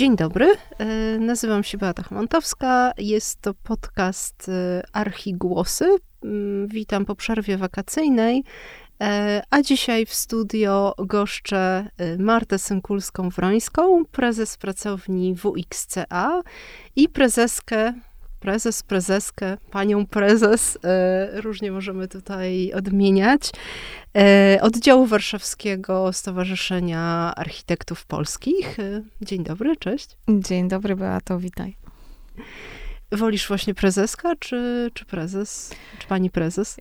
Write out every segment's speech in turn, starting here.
Dzień dobry, e, nazywam się Beata Chmontowska. Jest to podcast e, Archigłosy. Mm, witam po przerwie wakacyjnej. E, a dzisiaj w studio goszczę Martę Sękulską-Wrońską, prezes pracowni WXCA i prezeskę prezes, prezeskę, panią prezes, e, różnie możemy tutaj odmieniać, e, oddziału warszawskiego Stowarzyszenia Architektów Polskich. E, dzień dobry, cześć. Dzień dobry, Beato, witaj. Wolisz właśnie prezeska, czy, czy prezes? Czy pani prezes?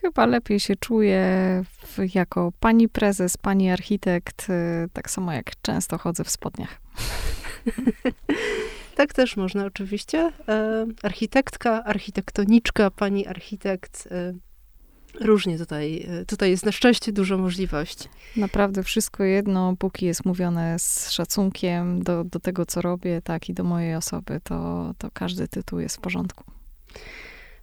chyba lepiej się czuję w, jako pani prezes, pani architekt, tak samo jak często chodzę w spodniach. Tak też można oczywiście. E, architektka, architektoniczka, pani architekt. E, różnie tutaj, e, tutaj jest na szczęście dużo możliwości. Naprawdę wszystko jedno, póki jest mówione z szacunkiem do, do tego, co robię, tak i do mojej osoby, to, to każdy tytuł jest w porządku.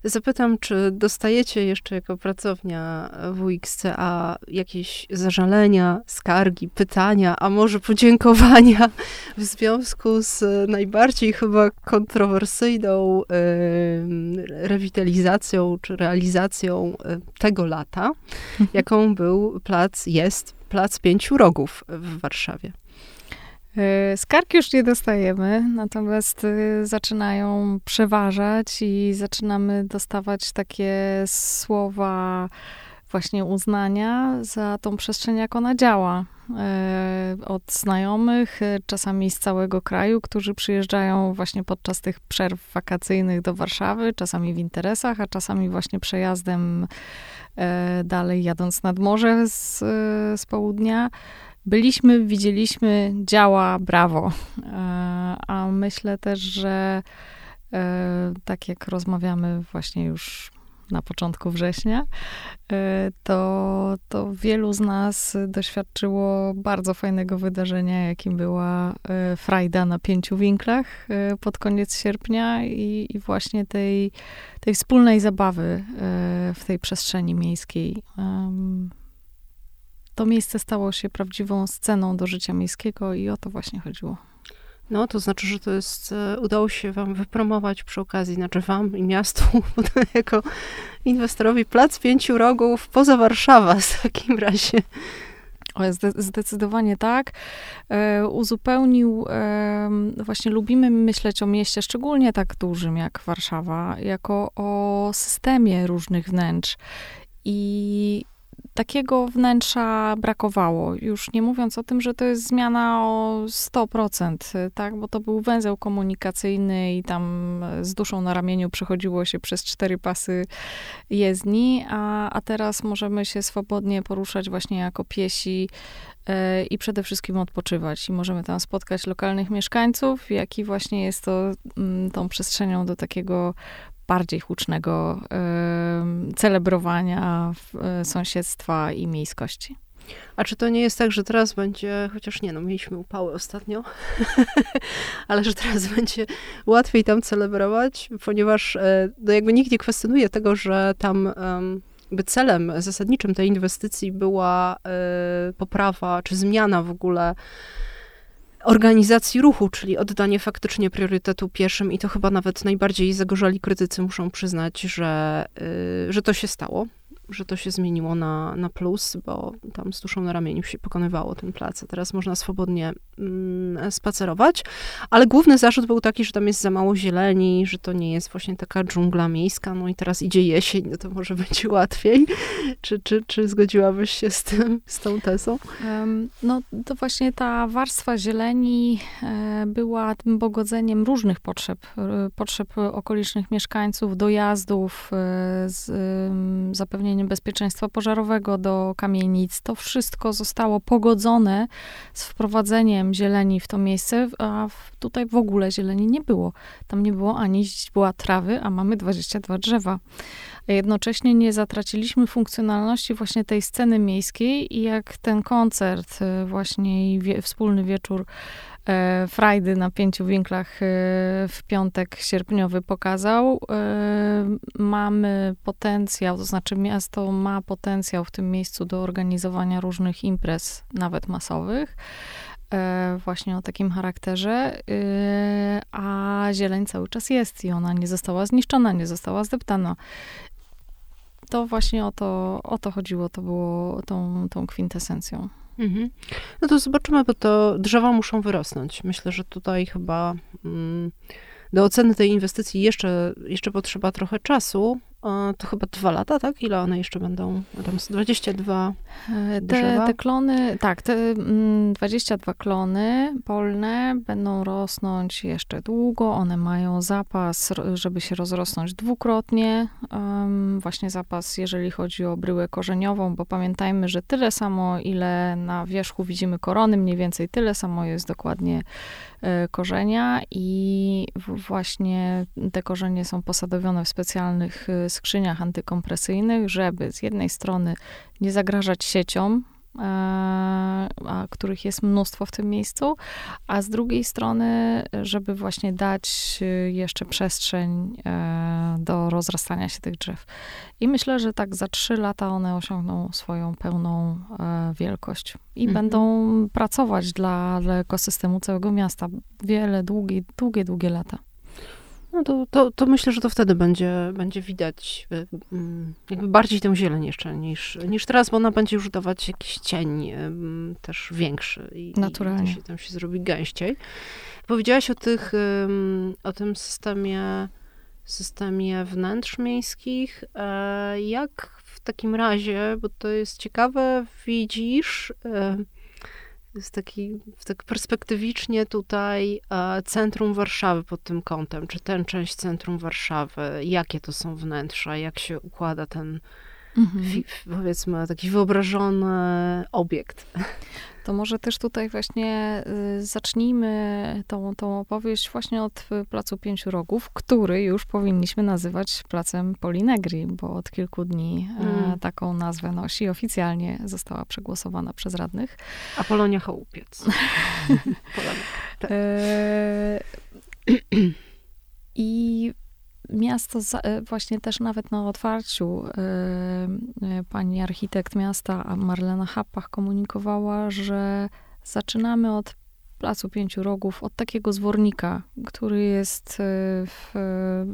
Zapytam, czy dostajecie jeszcze jako pracownia WXCA jakieś zażalenia, skargi, pytania, a może podziękowania w związku z najbardziej chyba kontrowersyjną rewitalizacją czy realizacją tego lata, jaką był plac, jest plac Pięciu Rogów w Warszawie. E, skarg już nie dostajemy, natomiast e, zaczynają przeważać i zaczynamy dostawać takie słowa właśnie uznania za tą przestrzeń, jak ona działa. E, od znajomych, czasami z całego kraju, którzy przyjeżdżają właśnie podczas tych przerw wakacyjnych do Warszawy, czasami w interesach, a czasami właśnie przejazdem dalej jadąc nad morze z, z południa byliśmy, widzieliśmy, działa, brawo. E, a myślę też, że e, tak jak rozmawiamy właśnie już na początku września, e, to, to wielu z nas doświadczyło bardzo fajnego wydarzenia, jakim była frajda na pięciu winklach pod koniec sierpnia i, i właśnie tej, tej wspólnej zabawy w tej przestrzeni miejskiej to miejsce stało się prawdziwą sceną do życia miejskiego i o to właśnie chodziło. No, to znaczy, że to jest, e, udało się wam wypromować przy okazji, znaczy wam i miastu, jako inwestorowi plac pięciu rogów poza Warszawa w takim razie. Zdecydowanie tak. E, uzupełnił, e, właśnie lubimy myśleć o mieście, szczególnie tak dużym jak Warszawa, jako o systemie różnych wnętrz. I takiego wnętrza brakowało. Już nie mówiąc o tym, że to jest zmiana o 100%, tak? Bo to był węzeł komunikacyjny i tam z duszą na ramieniu przechodziło się przez cztery pasy jezdni, a, a teraz możemy się swobodnie poruszać właśnie jako piesi e, i przede wszystkim odpoczywać. I możemy tam spotkać lokalnych mieszkańców, jak i właśnie jest to mm, tą przestrzenią do takiego bardziej hucznego celebrowania y, sąsiedztwa i miejskości. A czy to nie jest tak, że teraz będzie, chociaż nie, no mieliśmy upały ostatnio, ale że teraz będzie łatwiej tam celebrować, ponieważ e, no jakby nikt nie kwestionuje tego, że tam by celem zasadniczym tej inwestycji była e, poprawa czy zmiana w ogóle organizacji ruchu, czyli oddanie faktycznie priorytetu pieszym i to chyba nawet najbardziej zagorzali krytycy muszą przyznać, że, y, że to się stało że to się zmieniło na, na plus, bo tam z duszą na ramieniu się pokonywało ten plac, a teraz można swobodnie mm, spacerować. Ale główny zarzut był taki, że tam jest za mało zieleni, że to nie jest właśnie taka dżungla miejska, no i teraz idzie jesień, no to może będzie łatwiej. Czy, czy, czy zgodziłabyś się z tym, z tą tezą? No to właśnie ta warstwa zieleni e, była tym pogodzeniem różnych potrzeb, e, potrzeb okolicznych mieszkańców, dojazdów, e, z, zapewnienia bezpieczeństwa pożarowego do kamienic. To wszystko zostało pogodzone z wprowadzeniem zieleni w to miejsce, a tutaj w ogóle zieleni nie było. Tam nie było ani była trawy, a mamy 22 drzewa. Jednocześnie nie zatraciliśmy funkcjonalności właśnie tej sceny miejskiej i jak ten koncert, y, właśnie wspólny wieczór frajdy na pięciu winklach e, w piątek sierpniowy pokazał. E, mamy potencjał, to znaczy miasto ma potencjał w tym miejscu do organizowania różnych imprez, nawet masowych. właśnie o takim charakterze, a zieleń cały czas jest i ona nie została zniszczona, nie została zdeptana. To właśnie o to, o to chodziło, to było tą, tą kwintesencją. Mhm. No to zobaczymy, bo to drzewa muszą wyrosnąć. Myślę, że tutaj chyba mm, do oceny tej inwestycji jeszcze, jeszcze potrzeba trochę czasu, to chyba dwa lata, tak? Ile one jeszcze będą? Tam 22 e, te, te klony, tak, te 22 mm, klony polne będą rosnąć jeszcze długo. One mają zapas, żeby się rozrosnąć dwukrotnie. Właśnie zapas, jeżeli chodzi o bryłę korzeniową, bo pamiętajmy, że tyle samo, ile na wierzchu widzimy korony, mniej więcej tyle samo jest dokładnie korzenia i właśnie te korzenie są posadowione w specjalnych e, skrzyniach antykompresyjnych, żeby z jednej strony nie zagrażać sieciom, E, a których jest mnóstwo w tym miejscu, a z drugiej strony, żeby właśnie dać jeszcze przestrzeń e, do rozrastania się tych drzew. I myślę, że tak za trzy lata one osiągną swoją pełną e, wielkość i mhm. będą pracować dla, dla ekosystemu całego miasta wiele, długie, długie, długie lata. No to, to, to, myślę, że to wtedy będzie, będzie widać y, mm, jakby bardziej tę zieleń jeszcze niż, niż teraz, bo ona będzie już dawać jakiś cień też większy. I, Naturalnie. I się, tam się zrobi gęściej. Powiedziałaś o tych, o tym systemie, systemie wnętrz miejskich. E, jak w takim razie, bo to jest ciekawe, widzisz e, jest taki, tak perspektywicznie tutaj e, centrum Warszawy pod tym kątem, czy tę część centrum Warszawy, jakie to są wnętrza, jak się układa ten, mhm. powiedzmy, taki wyobrażony obiekt. To może też tutaj właśnie y, zacznijmy tą, tą opowieść właśnie od Placu Pięciu Rogów, który już powinniśmy nazywać Placem Polinegri, bo od kilku dni e, mm. taką nazwę nosi. Oficjalnie została przegłosowana przez radnych. A Polonia Chałupiec. Polonia. Tak. E, I miasto e, właśnie też nawet na otwarciu e, e, pani architekt miasta Marlena Happach komunikowała, że zaczynamy od Placu Pięciu Rogów, od takiego zwornika, który jest w,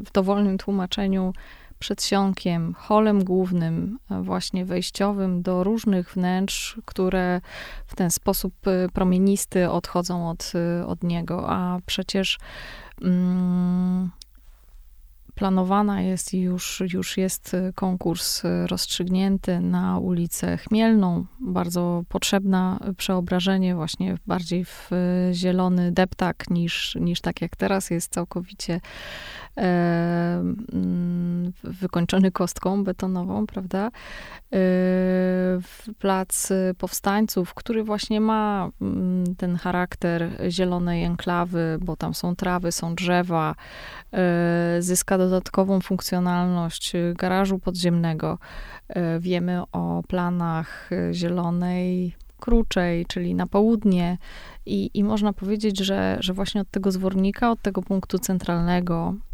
w dowolnym tłumaczeniu przedsionkiem, holem głównym, właśnie wejściowym do różnych wnętrz, które w ten sposób promienisty odchodzą od, od niego, a przecież mm, planowana jest i już, już jest y, konkurs y, rozstrzygnięty na ulicę Chmielną. Bardzo potrzebne przeobrażenie właśnie bardziej w y, zielony deptak niż, niż tak jak teraz jest całkowicie wykończony kostką betonową, prawda? E, plac Powstańców, który właśnie ma mm, ten charakter zielonej enklawy, bo tam są trawy, są drzewa, e, zyska dodatkową funkcjonalność garażu podziemnego. E, wiemy o planach zielonej kruczej, czyli na południe. I, I można powiedzieć, że, że właśnie od tego zwornika, od tego punktu centralnego, e,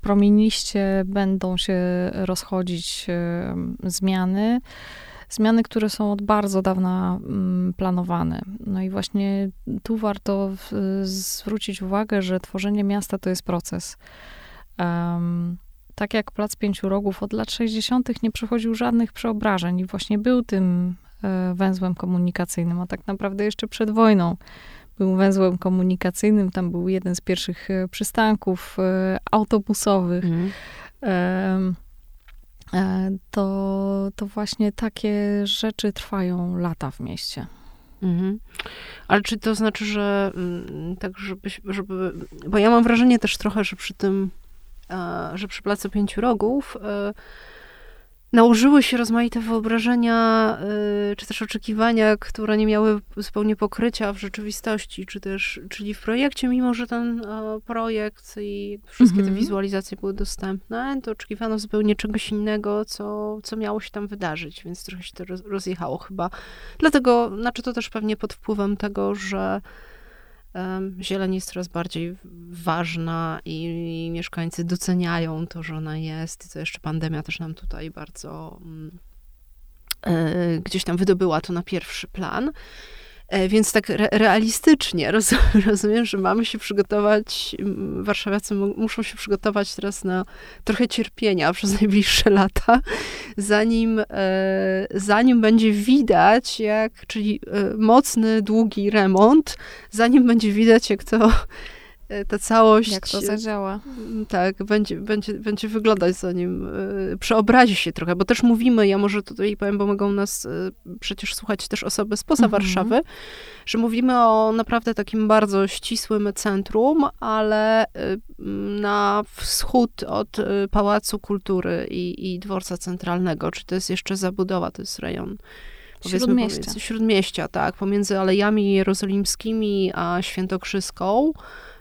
promieniście będą się rozchodzić e, zmiany. Zmiany, które są od bardzo dawna mm, planowane. No i właśnie tu warto zwrócić uwagę, że tworzenie miasta to jest proces. Um, tak jak Plac Pięciu Rogów od lat 60. nie przechodził żadnych przeobrażeń i właśnie był tym e, węzłem komunikacyjnym, a tak naprawdę jeszcze przed wojną był węzłem komunikacyjnym. Tam był jeden z pierwszych e, przystanków e, autobusowych. Mm. To, to właśnie takie rzeczy trwają lata w mieście. Mhm. Ale czy to znaczy, że mm, tak, żeby, żeby. Bo ja mam wrażenie też trochę, że przy tym że przy Placu Pięciu Rogów nałożyły się rozmaite wyobrażenia, e, czy też oczekiwania, które nie miały zupełnie pokrycia w rzeczywistości, czy też, czyli w projekcie, mimo że ten e, projekt i wszystkie te mhm. wizualizacje były dostępne, to oczekiwano zupełnie czegoś innego, co, co miało się tam wydarzyć, więc trochę się to rozjechało chyba. Dlatego, znaczy to też pewnie pod wpływem tego, że Zieleń jest coraz bardziej ważna i mieszkańcy doceniają to, że ona jest. To jeszcze pandemia też nam tutaj bardzo mm, e, gdzieś tam wydobyła to na pierwszy plan. E, więc tak re realistycznie roz rozumiem, że mamy się przygotować, warszawiacy muszą się przygotować teraz na trochę cierpienia przez najbliższe lata, zanim, e, zanim będzie widać, jak, czyli e, mocny, długi remont, zanim będzie widać, jak to ta całość. Jak to zadziała. Mm, tak, będzie, będzie, będzie wyglądać zanim y, przeobrazi się trochę, bo też mówimy, ja może tutaj powiem, bo mogą nas y, przecież słuchać też osoby spoza mhm. Warszawy, że mówimy o naprawdę takim bardzo ścisłym centrum, ale y, na wschód od Pałacu Kultury i, i Dworca Centralnego, czy to jest jeszcze zabudowa, to jest rejon Śródmieścia. Pomiędzy, śródmieścia, tak, pomiędzy Alejami Jerozolimskimi a Świętokrzyską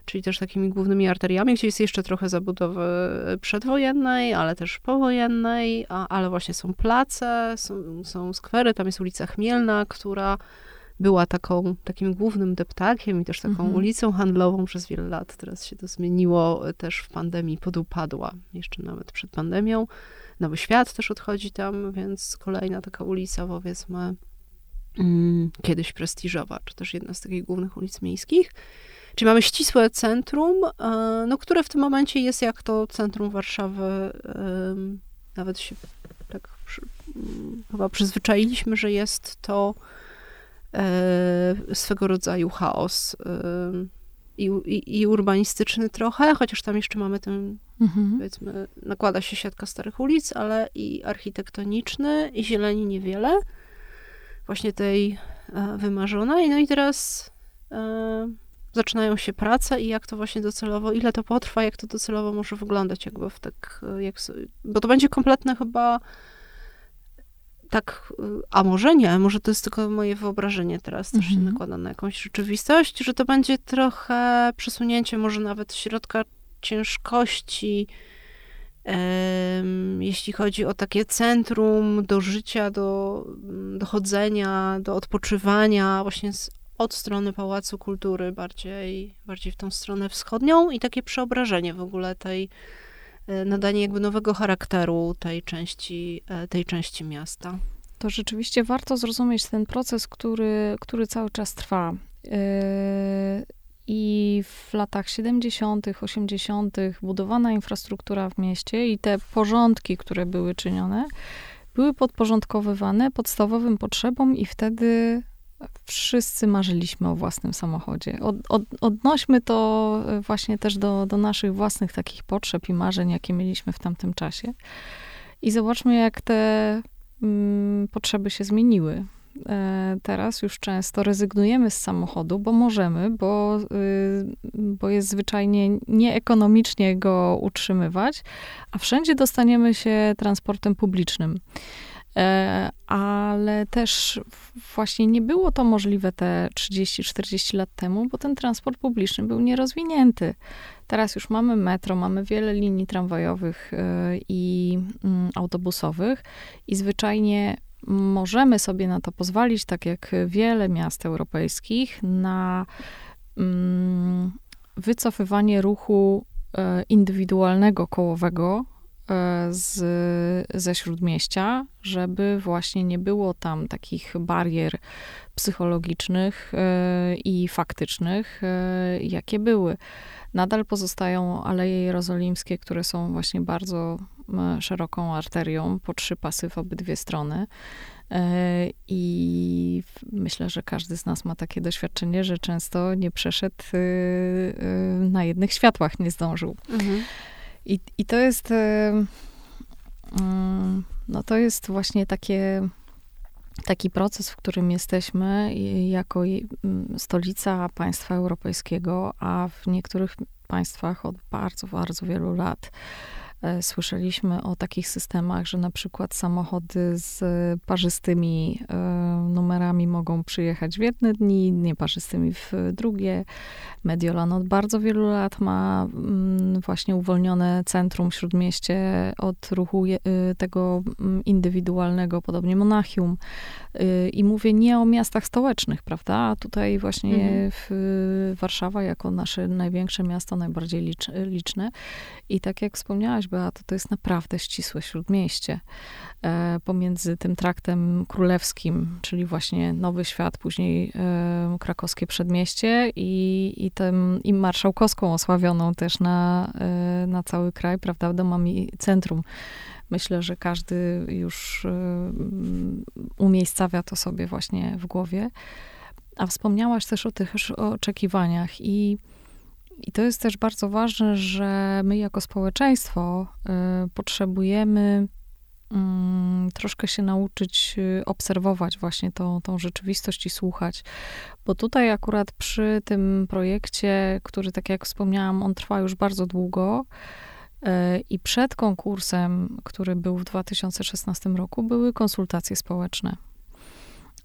czyli też takimi głównymi arteriami, gdzie jest jeszcze trochę zabudowy przedwojennej, ale też powojennej, a, ale właśnie są place, są, są skwery, tam jest ulica Chmielna, która była taką, takim głównym deptakiem i też taką mhm. ulicą handlową przez wiele lat. Teraz się to zmieniło też w pandemii, podupadła, jeszcze nawet przed pandemią. Nowy Świat też odchodzi tam, więc kolejna taka ulica, powiedzmy, mm, kiedyś prestiżowa, czy też jedna z takich głównych ulic miejskich. Czyli mamy ścisłe centrum, e, no, które w tym momencie jest jak to centrum Warszawy. Nawet się tak mm, chyba przyzwyczailiśmy, że jest to e, swego rodzaju chaos i, i, i urbanistyczny trochę, chociaż tam jeszcze mamy ten, mhm. powiedzmy, nakłada się siatka starych ulic, ale i architektoniczny, i zieleni niewiele. Właśnie tej e, wymarzonej. No i teraz zaczynają się prace i jak to właśnie docelowo, ile to potrwa, jak to docelowo może wyglądać, jakby w tak, jak, bo to będzie kompletne chyba tak, a może nie, może to jest tylko moje wyobrażenie teraz też się mhm. nakłada na jakąś rzeczywistość, że to będzie trochę przesunięcie może nawet środka ciężkości, um, jeśli chodzi o takie centrum do życia, do, do chodzenia, do odpoczywania, właśnie z od strony Pałacu Kultury bardziej, bardziej w tą stronę wschodnią i takie przeobrażenie w ogóle tej, e, nadanie jakby nowego charakteru tej części, e, tej części miasta. To rzeczywiście warto zrozumieć ten proces, który, który cały czas trwa. E, I w latach 70., 80. budowana infrastruktura w mieście i te porządki, które były czynione, były podporządkowywane podstawowym potrzebom, i wtedy wszyscy marzyliśmy o własnym samochodzie. Od, od, odnośmy to e, właśnie też do, do naszych własnych takich potrzeb i marzeń, jakie mieliśmy w tamtym czasie. I zobaczmy, jak te mm, potrzeby się zmieniły. E, teraz już często rezygnujemy z samochodu, bo możemy, bo, y, bo jest zwyczajnie nieekonomicznie go utrzymywać, a wszędzie dostaniemy się transportem publicznym. E, ale też właśnie nie było to możliwe te 30-40 lat temu, bo ten transport publiczny był nierozwinięty. Teraz już mamy metro, mamy wiele linii tramwajowych e, i mm, autobusowych i zwyczajnie możemy sobie na to pozwolić, tak jak wiele miast europejskich, na mm, wycofywanie ruchu e, indywidualnego kołowego z, ze śródmieścia, żeby właśnie nie było tam takich barier psychologicznych e, i faktycznych, e, jakie były. Nadal pozostają Aleje Jerozolimskie, które są właśnie bardzo szeroką arterią, po trzy pasy w obydwie strony. I myślę, że każdy z nas ma takie doświadczenie, że często nie przeszedł na jednych światłach, nie zdążył. Mhm. I, i to jest, e, mm, no to jest właśnie takie, taki proces, w którym jesteśmy jako mm, stolica państwa europejskiego, a w niektórych państwach od bardzo, bardzo wielu lat słyszeliśmy o takich systemach, że na przykład samochody z parzystymi e, numerami mogą przyjechać w jedne dni, nieparzystymi w drugie. Mediolan od bardzo wielu lat ma mm, właśnie uwolnione centrum śródmieście od ruchu y, tego mm, indywidualnego, podobnie Monachium. Y, I mówię nie o miastach stołecznych, prawda? A tutaj właśnie mhm. w, Warszawa jako nasze największe miasto, najbardziej liczne. I tak jak wspomniałaś, Beato, to jest naprawdę ścisłe śródmieście. E, pomiędzy tym traktem królewskim, czyli właśnie Nowy Świat, później e, krakowskie przedmieście i, i, tym, i marszałkowską osławioną też na, e, na cały kraj, prawda, domami centrum. Myślę, że każdy już umiejscawia to sobie właśnie w głowie. A wspomniałaś też o tych oczekiwaniach i i to jest też bardzo ważne, że my jako społeczeństwo y, potrzebujemy mm, troszkę się nauczyć y, obserwować właśnie tą, tą rzeczywistość i słuchać. Bo tutaj akurat przy tym projekcie, który, tak jak wspomniałam, on trwa już bardzo długo. Y, I przed konkursem, który był w 2016 roku, były konsultacje społeczne.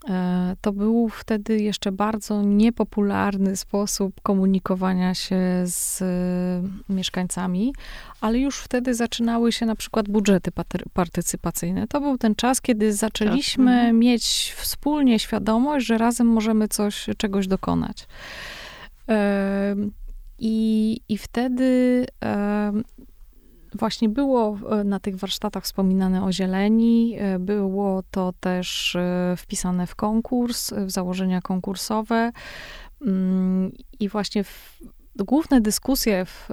E, to był wtedy jeszcze bardzo niepopularny sposób komunikowania się z e, mieszkańcami, ale już wtedy zaczynały się na przykład budżety partycypacyjne. To był ten czas, kiedy zaczęliśmy tak. mieć wspólnie świadomość, że razem możemy coś, czegoś dokonać. E, I, i wtedy Właśnie było e, na tych warsztatach wspominane o zieleni, e, było to też e, wpisane w konkurs, w założenia konkursowe mm, i właśnie w, główne dyskusje w,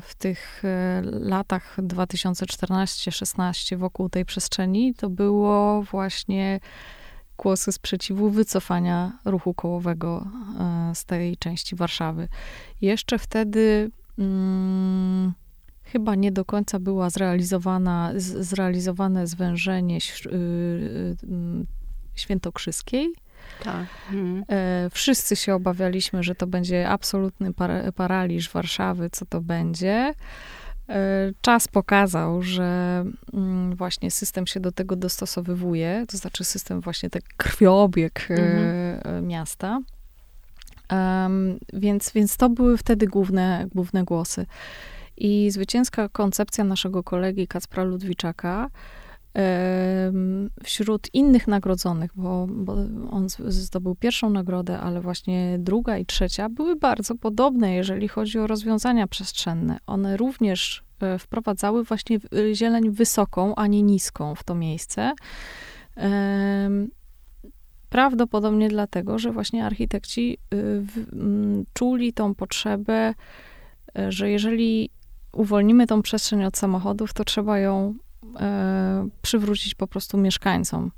w tych latach 2014-16 wokół tej przestrzeni to było właśnie głosy sprzeciwu wycofania ruchu kołowego z tej części Warszawy. Jeszcze wtedy mm, chyba nie do końca była zrealizowana, zrealizowane zwężenie y, y, świętokrzyskiej. Tak. Mhm. E, wszyscy się obawialiśmy, że to będzie absolutny par paraliż Warszawy, co to będzie. E, czas pokazał, że mm, właśnie system się do tego dostosowywuje, to znaczy system właśnie tak krwiobieg e, mhm. miasta. Um, więc, więc to były wtedy główne, główne głosy. I zwycięska koncepcja naszego kolegi Kacpra Ludwiczaka wśród innych nagrodzonych, bo, bo, on zdobył pierwszą nagrodę, ale właśnie druga i trzecia były bardzo podobne, jeżeli chodzi o rozwiązania przestrzenne. One również e, wprowadzały właśnie zieleń wysoką, a nie niską w to miejsce. Prawdopodobnie dlatego, że właśnie architekci y, czuli tą potrzebę, e, że jeżeli uwolnimy tą przestrzeń od samochodów, to trzeba ją e, przywrócić po prostu mieszkańcom.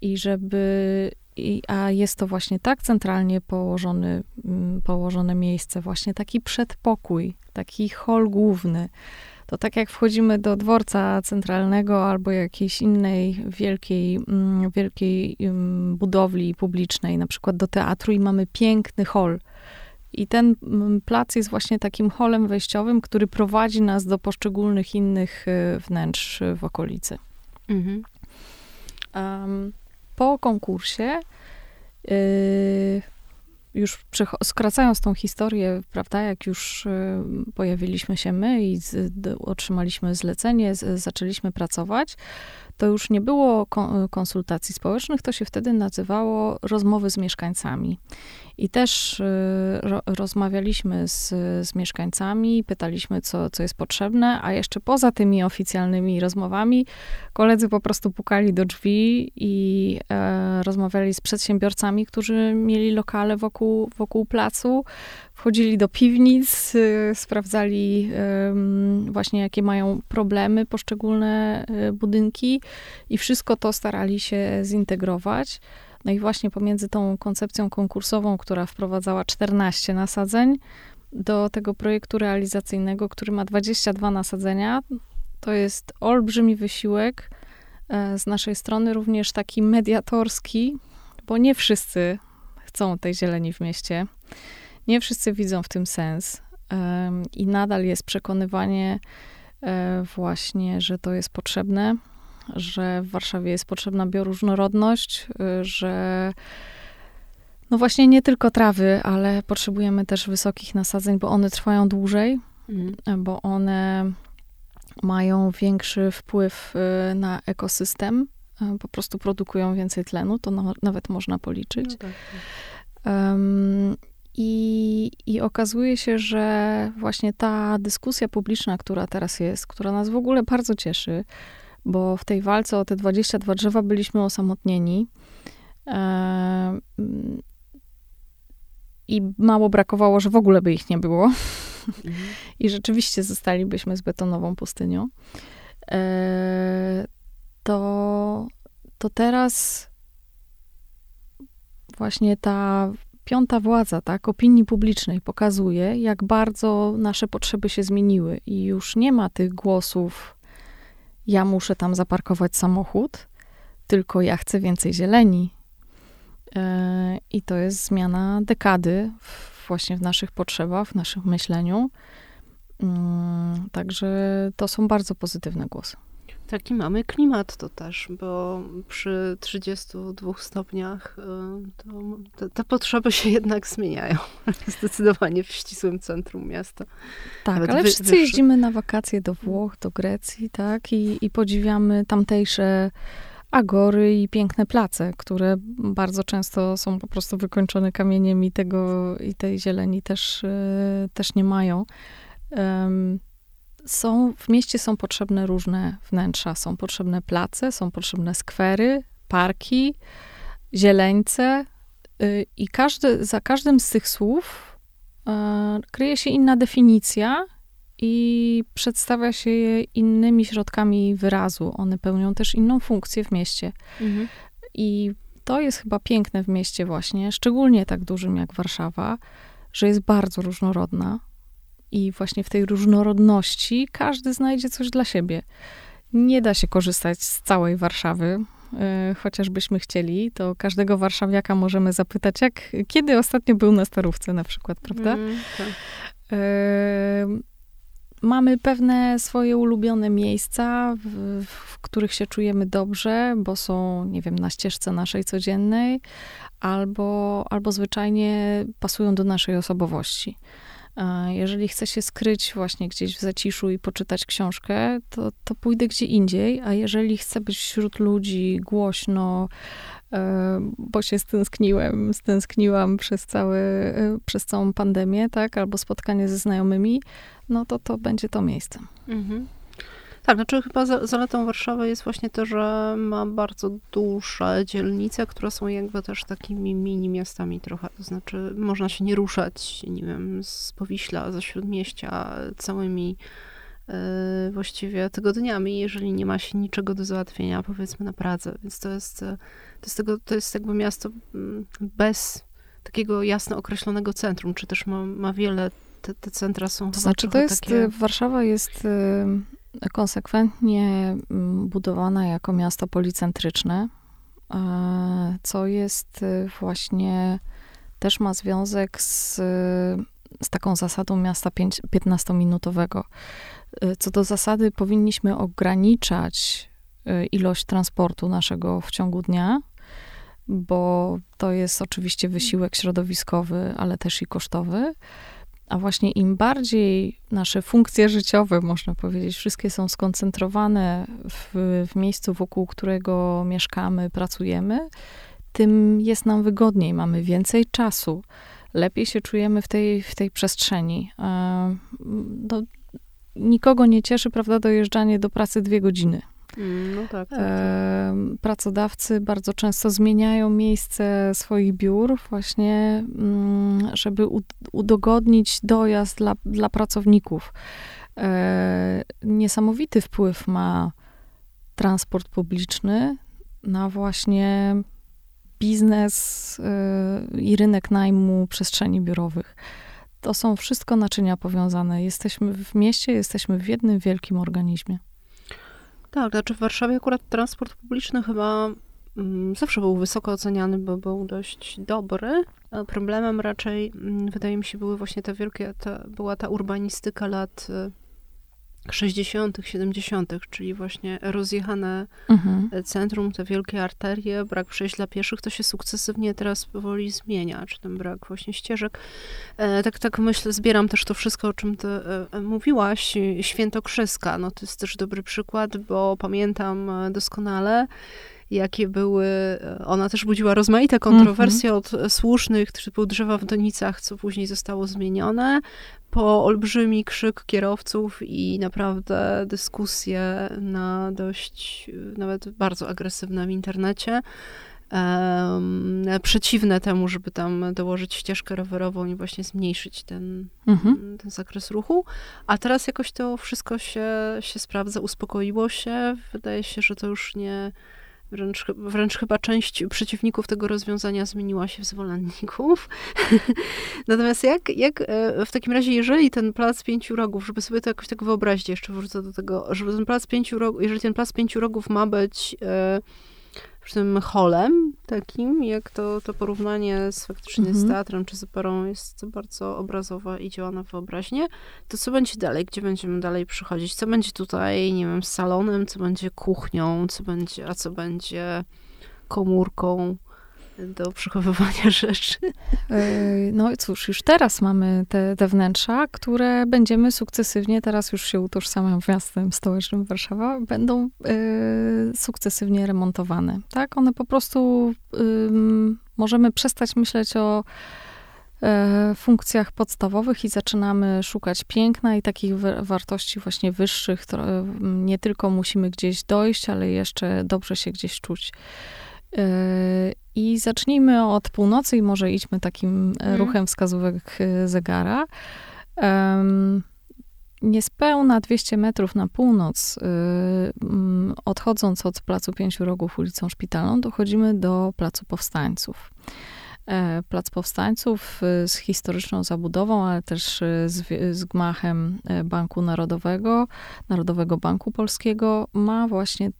I żeby, i, a jest to właśnie tak centralnie położony, m, położone miejsce, właśnie taki przedpokój, taki hol główny. To tak jak wchodzimy do dworca centralnego albo jakiejś innej wielkiej, m, wielkiej m, budowli publicznej, na przykład do teatru i mamy piękny hol i ten mm, plac jest właśnie takim holem wejściowym, który prowadzi nas do poszczególnych innych y, wnętrz w okolicy. Mhm. Um, po konkursie, yy, już skracając tą historię, prawda, jak już y, pojawiliśmy się my i z, otrzymaliśmy zlecenie, z, zaczęliśmy pracować, to już nie było konsultacji społecznych, to się wtedy nazywało rozmowy z mieszkańcami. I też y, ro, rozmawialiśmy z, z mieszkańcami, pytaliśmy, co, co jest potrzebne, a jeszcze poza tymi oficjalnymi rozmowami, koledzy po prostu pukali do drzwi i e, rozmawiali z przedsiębiorcami, którzy mieli lokale wokół, wokół placu, wchodzili do piwnic, y, sprawdzali właśnie, jakie mają problemy poszczególne y, budynki i wszystko to starali się zintegrować. No i właśnie pomiędzy tą koncepcją konkursową, która wprowadzała 14 nasadzeń, do tego projektu realizacyjnego, który ma 22 nasadzenia, to jest olbrzymi wysiłek e, z naszej strony, również taki mediatorski, bo nie wszyscy chcą tej zieleni w mieście. Nie wszyscy widzą w tym sens. I nadal jest przekonywanie e, właśnie, że to jest potrzebne, że w Warszawie jest potrzebna bioróżnorodność, y, że no właśnie nie tylko trawy, ale potrzebujemy też wysokich nasadzeń, bo one trwają dłużej, mhm. bo one mają większy wpływ na ekosystem, po prostu produkują więcej tlenu, to no, nawet można policzyć. No tak. Um, i, I okazuje się, że właśnie ta dyskusja publiczna, która teraz jest, która nas w ogóle bardzo cieszy, bo w tej walce o te 22 drzewa byliśmy osamotnieni. E, I mało brakowało, że w ogóle by ich nie było. Mhm. I rzeczywiście zostalibyśmy z betonową pustynią. E, to, to teraz właśnie ta piąta władza, tak, opinii publicznej pokazuje, jak bardzo nasze potrzeby się zmieniły i już nie ma tych głosów, ja muszę tam zaparkować samochód, tylko ja chcę więcej zieleni. E, I to jest zmiana dekady właśnie w naszych potrzebach, w naszym myśleniu. Mm, także to są bardzo pozytywne głosy. Taki mamy klimat to też, bo przy 32 stopniach y, to te, te potrzeby się jednak zmieniają. Zdecydowanie w ścisłym centrum miasta. Tak, Nawet ale wy, wszyscy wyższy. jeździmy na wakacje do Włoch, do Grecji, tak? I, I podziwiamy tamtejsze agory i piękne place, które bardzo często są po prostu wykończone kamieniem i tego, i tej zieleni też, y, też nie mają. Um, są, w mieście są potrzebne różne wnętrza. Są potrzebne place, są potrzebne skwery, parki, zieleńce yy, i każdy, za każdym z tych słów yy, kryje się inna definicja i przedstawia się je innymi środkami wyrazu. One pełnią też inną funkcję w mieście. Mhm. I to jest chyba piękne w mieście właśnie, szczególnie tak dużym jak Warszawa, że jest bardzo różnorodna i właśnie w tej różnorodności każdy znajdzie coś dla siebie. Nie da się korzystać z całej Warszawy, yy, chociażbyśmy chcieli, to każdego warszawiaka możemy zapytać, jak, kiedy ostatnio był na Starówce na przykład, prawda? Mm, tak. yy, mamy pewne swoje ulubione miejsca, w, w, których się czujemy dobrze, bo są, nie wiem, na ścieżce naszej codziennej, albo, albo zwyczajnie pasują do naszej osobowości. Jeżeli chcę się skryć właśnie gdzieś w zaciszu i poczytać książkę, to, to pójdę gdzie indziej, a jeżeli chcę być wśród ludzi głośno, e, bo się stęskniłem, stęskniłam przez, cały, e, przez całą pandemię, tak, albo spotkanie ze znajomymi, no to to będzie to miejsce. Mhm. Tak, znaczy chyba zaletą Warszawy jest właśnie to, że ma bardzo duże dzielnice, które są jakby też takimi mini miastami trochę. To znaczy można się nie ruszać, nie wiem, z Powiśla, ze Śródmieścia całymi yy, właściwie tygodniami, jeżeli nie ma się niczego do załatwienia, powiedzmy na Pradze. Więc to jest, to jest, tego, to jest jakby miasto mm, bez takiego jasno określonego centrum, czy też ma, ma wiele, te, te centra są To znaczy to jest, takie... Warszawa jest konsekwentnie mm, budowana jako miasto policentryczne, e, co jest y, właśnie też ma związek z, z taką zasadą miasta 15-minutowego. Y, co do zasady, powinniśmy ograniczać ilość transportu naszego w ciągu dnia, bo to jest oczywiście wysiłek środowiskowy, ale też i kosztowy. A właśnie im bardziej nasze funkcje życiowe, można powiedzieć, wszystkie są skoncentrowane w, w miejscu, wokół którego mieszkamy, pracujemy, tym jest nam wygodniej, mamy więcej czasu, lepiej się czujemy w tej, w tej przestrzeni. No, nikogo nie cieszy, prawda, dojeżdżanie do pracy dwie godziny. Mm, no tak, tak, tak. Pracodawcy bardzo często zmieniają miejsce swoich biur, właśnie, mm, żeby udogodnić dojazd dla, dla pracowników. E, niesamowity wpływ ma transport publiczny na właśnie biznes e, i rynek najmu przestrzeni biurowych. To są wszystko naczynia powiązane. Jesteśmy w mieście, jesteśmy w jednym wielkim organizmie. Tak, znaczy w Warszawie akurat transport publiczny chyba mm, zawsze był wysoko oceniany, bo był dość dobry. Problemem raczej, mm, wydaje mi się, były właśnie te wielkie, ta, była ta urbanistyka lat y, 60., 70., czyli właśnie rozjechane mhm. centrum, te wielkie arterie, brak przejść dla pieszych, to się sukcesywnie teraz powoli zmienia, czy ten brak właśnie ścieżek. E, tak, tak myślę, zbieram też to wszystko, o czym ty e, e mówiłaś. Świętokrzyska, no to jest też dobry przykład, bo pamiętam e, doskonale, jakie były. Ona też budziła rozmaite kontrowersje mm -hmm. od słusznych, typu drzewa w donicach, co później zostało zmienione, po olbrzymi krzyk kierowców i naprawdę dyskusje na dość, nawet bardzo agresywne w internecie um, przeciwne temu, żeby tam dołożyć ścieżkę rowerową i właśnie zmniejszyć ten, mhm. ten zakres ruchu. A teraz jakoś to wszystko się, się sprawdza, uspokoiło się. Wydaje się, że to już nie. Wręcz, wręcz chyba część przeciwników tego rozwiązania zmieniła się w zwolenników. Natomiast jak, jak e, w takim razie, jeżeli ten plac pięciu rogów, żeby sobie to jakoś tak wyobrazić, jeszcze wrócę do tego, żeby ten plac pięciu rogów, jeżeli ten plac pięciu rogów ma być e, tym holem takim, jak to, to porównanie z faktycznie mhm. z teatrem czy z operą jest bardzo obrazowe i działa na wyobraźnię, to co będzie dalej? Gdzie będziemy dalej przychodzić? Co będzie tutaj, nie wiem, salonem, co będzie kuchnią, co będzie, a co będzie komórką? Do przechowywania rzeczy. E, no cóż, już teraz mamy te, te wnętrza, które będziemy sukcesywnie, teraz już się utożsamiam w miastem stołecznym Warszawa, będą y, sukcesywnie remontowane. Tak? One po prostu y, możemy przestać myśleć o funkcjach podstawowych i zaczynamy szukać piękna i takich wartości właśnie wyższych. Nie tylko musimy gdzieś dojść, ale jeszcze dobrze się gdzieś czuć. I zacznijmy od północy i może idźmy takim mm. ruchem wskazówek e, zegara. Um, niespełna 200 metrów na północ, y, odchodząc od Placu Pięciu Rogów ulicą Szpitalną, dochodzimy do Placu Powstańców. E, Plac Powstańców e, z historyczną zabudową, ale też e, z, z gmachem Banku Narodowego, Narodowego Banku Polskiego, ma właśnie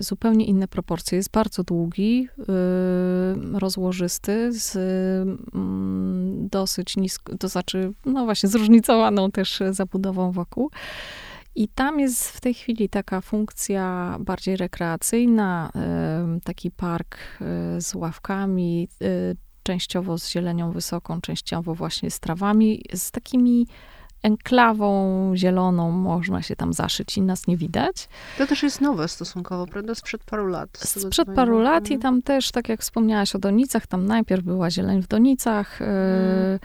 zupełnie inne proporcje. Jest bardzo długi, rozłożysty, z mm, dosyć nisko, to znaczy, no właśnie, zróżnicowaną też zabudową wokół. I tam jest w tej chwili taka funkcja bardziej rekreacyjna, taki park z ławkami, częściowo z zielenią wysoką, częściowo właśnie z trawami, z takimi enklawą zieloną można się tam zaszyć i nas nie widać. To też jest nowe stosunkowo, prawda? Sprzed paru lat. Sprzed paru lat i tam też, tak jak wspomniałaś o donicach, tam najpierw była zieleń w donicach. Hmm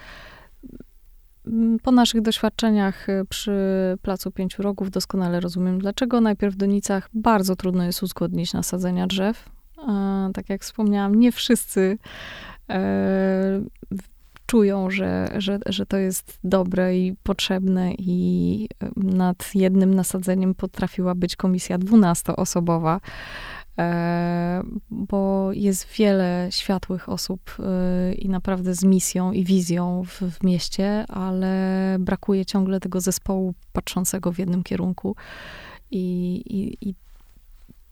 po naszych doświadczeniach y, przy Placu Pięciu Rogów doskonale rozumiem, dlaczego najpierw w Donicach bardzo trudno jest uzgodnić nasadzenia drzew. Tak jak wspomniałam, nie wszyscy e, czują, że, że, że to jest dobre i potrzebne i nad jednym nasadzeniem potrafiła być komisja dwunastoosobowa. E, bo jest wiele światłych osób e, i naprawdę z misją i wizją w, w mieście, ale brakuje ciągle tego zespołu patrzącego w jednym kierunku. I, i, i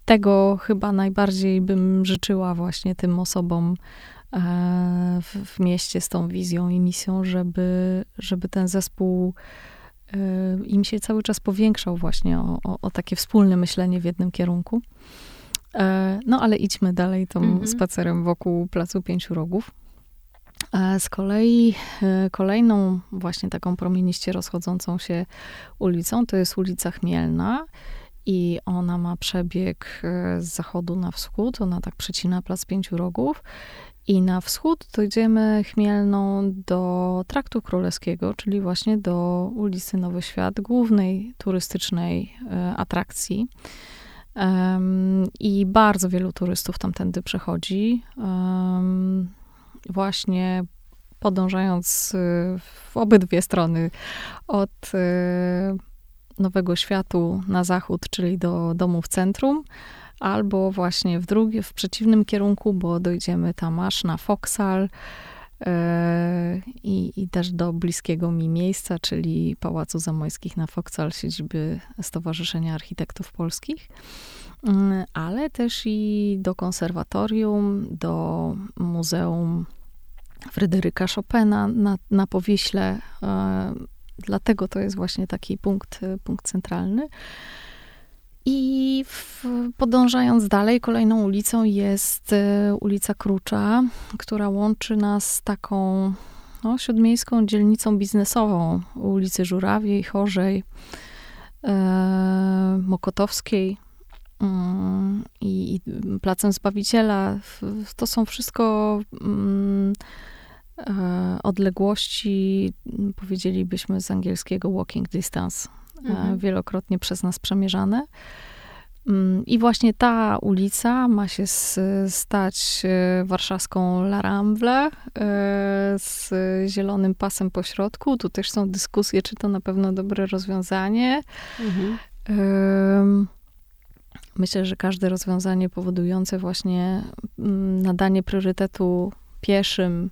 tego chyba najbardziej bym życzyła właśnie tym osobom e, w, w, mieście z tą wizją i misją, żeby, żeby ten zespół im się cały czas powiększał właśnie o, o, o takie wspólne myślenie w jednym kierunku. E, no ale idźmy dalej tą mhm. spacerem wokół Placu Pięciu Rogów. E, z kolei e, kolejną właśnie taką promieniście rozchodzącą się ulicą to jest ulica Chmielna i ona ma przebieg z zachodu na wschód. Ona tak przecina Plac Pięciu Rogów i na wschód dojdziemy Chmielną do Traktu Królewskiego, czyli właśnie do ulicy Nowy Świat, głównej turystycznej atrakcji. I bardzo wielu turystów tamtędy przechodzi. Właśnie podążając y, w obydwie strony od y, Nowego Światu na zachód, czyli do domu w centrum, albo właśnie w drugie, w przeciwnym kierunku, bo dojdziemy tam aż na Foksal, i, i też do bliskiego mi miejsca, czyli Pałacu Zamojskich na Foksal, siedziby Stowarzyszenia Architektów Polskich, mm, ale też i do konserwatorium, do Muzeum Fryderyka Chopina na, na Powiśle. E, dlatego to jest właśnie taki punkt, punkt centralny. I w, podążając dalej, kolejną ulicą jest y, ulica Krucza, która łączy nas z taką no, śródmiejską dzielnicą biznesową ulicy Żurawiej, Chorzej, e, Mokotowskiej. mm, i, i Placem Zbawiciela. To są wszystko mm, e, odległości, powiedzielibyśmy z angielskiego walking distance, e, mhm. wielokrotnie przez nas przemierzane. Mm, I właśnie ta ulica ma się stać e, warszawską La Ramble z zielonym pasem po środku. Tu też są dyskusje, czy to na pewno dobre rozwiązanie. Mhm. Myślę, że każde rozwiązanie powodujące właśnie mm, nadanie priorytetu pieszym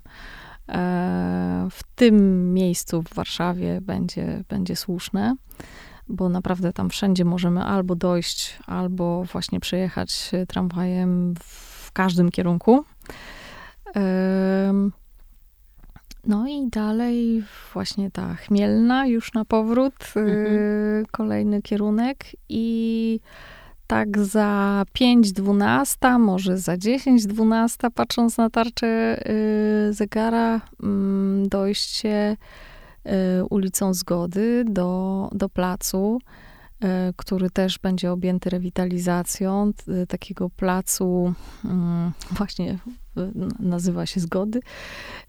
e, w tym miejscu w Warszawie będzie, będzie słuszne, bo naprawdę tam wszędzie możemy albo dojść, albo właśnie przejechać tramwajem w każdym kierunku. No i dalej właśnie ta Chmielna już na powrót, y, mhm. kolejny kierunek i tak za 5.12, może za 10.12, patrząc na tarczę y, zegara, y, dojście ulicą Zgody do, do placu, y, który też będzie objęty rewitalizacją y, takiego placu, mm, właśnie nazywa się Zgody,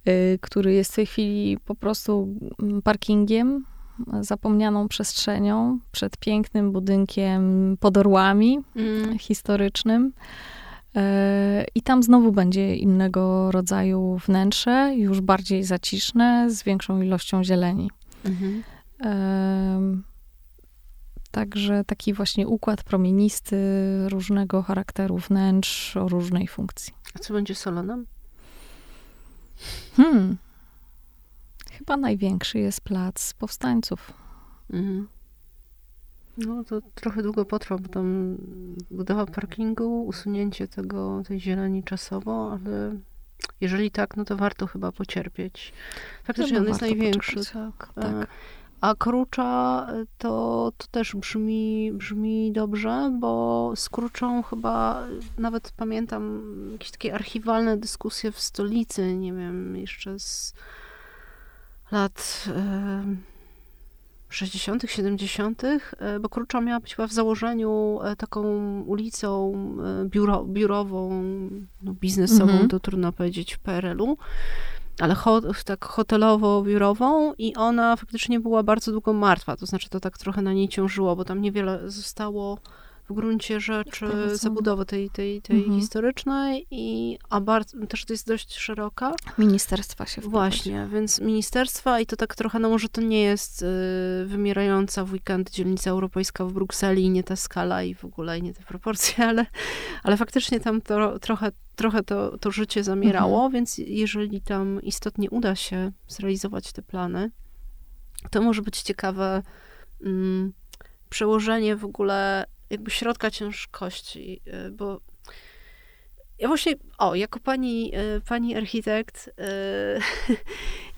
y, który jest w tej chwili po prostu mm, parkingiem zapomnianą przestrzenią, przed pięknym budynkiem pod orłami mm. historycznym. E, I tam znowu będzie innego rodzaju wnętrze, już bardziej zaciszne, z większą ilością zieleni. Mhm. Także taki właśnie układ promienisty różnego charakteru wnętrz o różnej funkcji. A co będzie salonem? Hmm. Chyba największy jest plac powstańców. Mhm. No to trochę długo potrwa, bo tam budowa parkingu, usunięcie tego, tej zieleni czasowo, ale jeżeli tak, no to warto chyba pocierpieć. Faktycznie on jest największy, tak. tak. E, a Krucza to, to też brzmi, brzmi dobrze, bo z Kruczą chyba nawet pamiętam jakieś takie archiwalne dyskusje w stolicy, nie wiem, jeszcze z lat 60., 70., e, bo Krucza miała być chyba w założeniu e, taką ulicą e, biuro, biurową, no biznesową, mm -hmm. to trudno powiedzieć w PRL-u, ale ho, tak hotelowo-biurową i ona faktycznie była bardzo długo martwa, to znaczy to tak trochę na niej ciążyło, bo tam niewiele zostało w gruncie rzeczy zabudowy tej, tej, tej mhm. historycznej, i, a bardzo, też to jest dość szeroka. Ministerstwa się Właśnie, więc ministerstwa i to tak trochę, no może to nie jest y, wymierająca w weekend dzielnica europejska w Brukseli, nie ta skala i w ogóle nie te proporcje, ale, ale faktycznie tam to, trochę, trochę to, to życie zamierało, mhm. więc jeżeli tam istotnie uda się zrealizować te plany, to może być ciekawe mm, przełożenie w ogóle jakby środka ciężkości, y, bo ja właśnie, o, jako pani, y, pani architekt, y,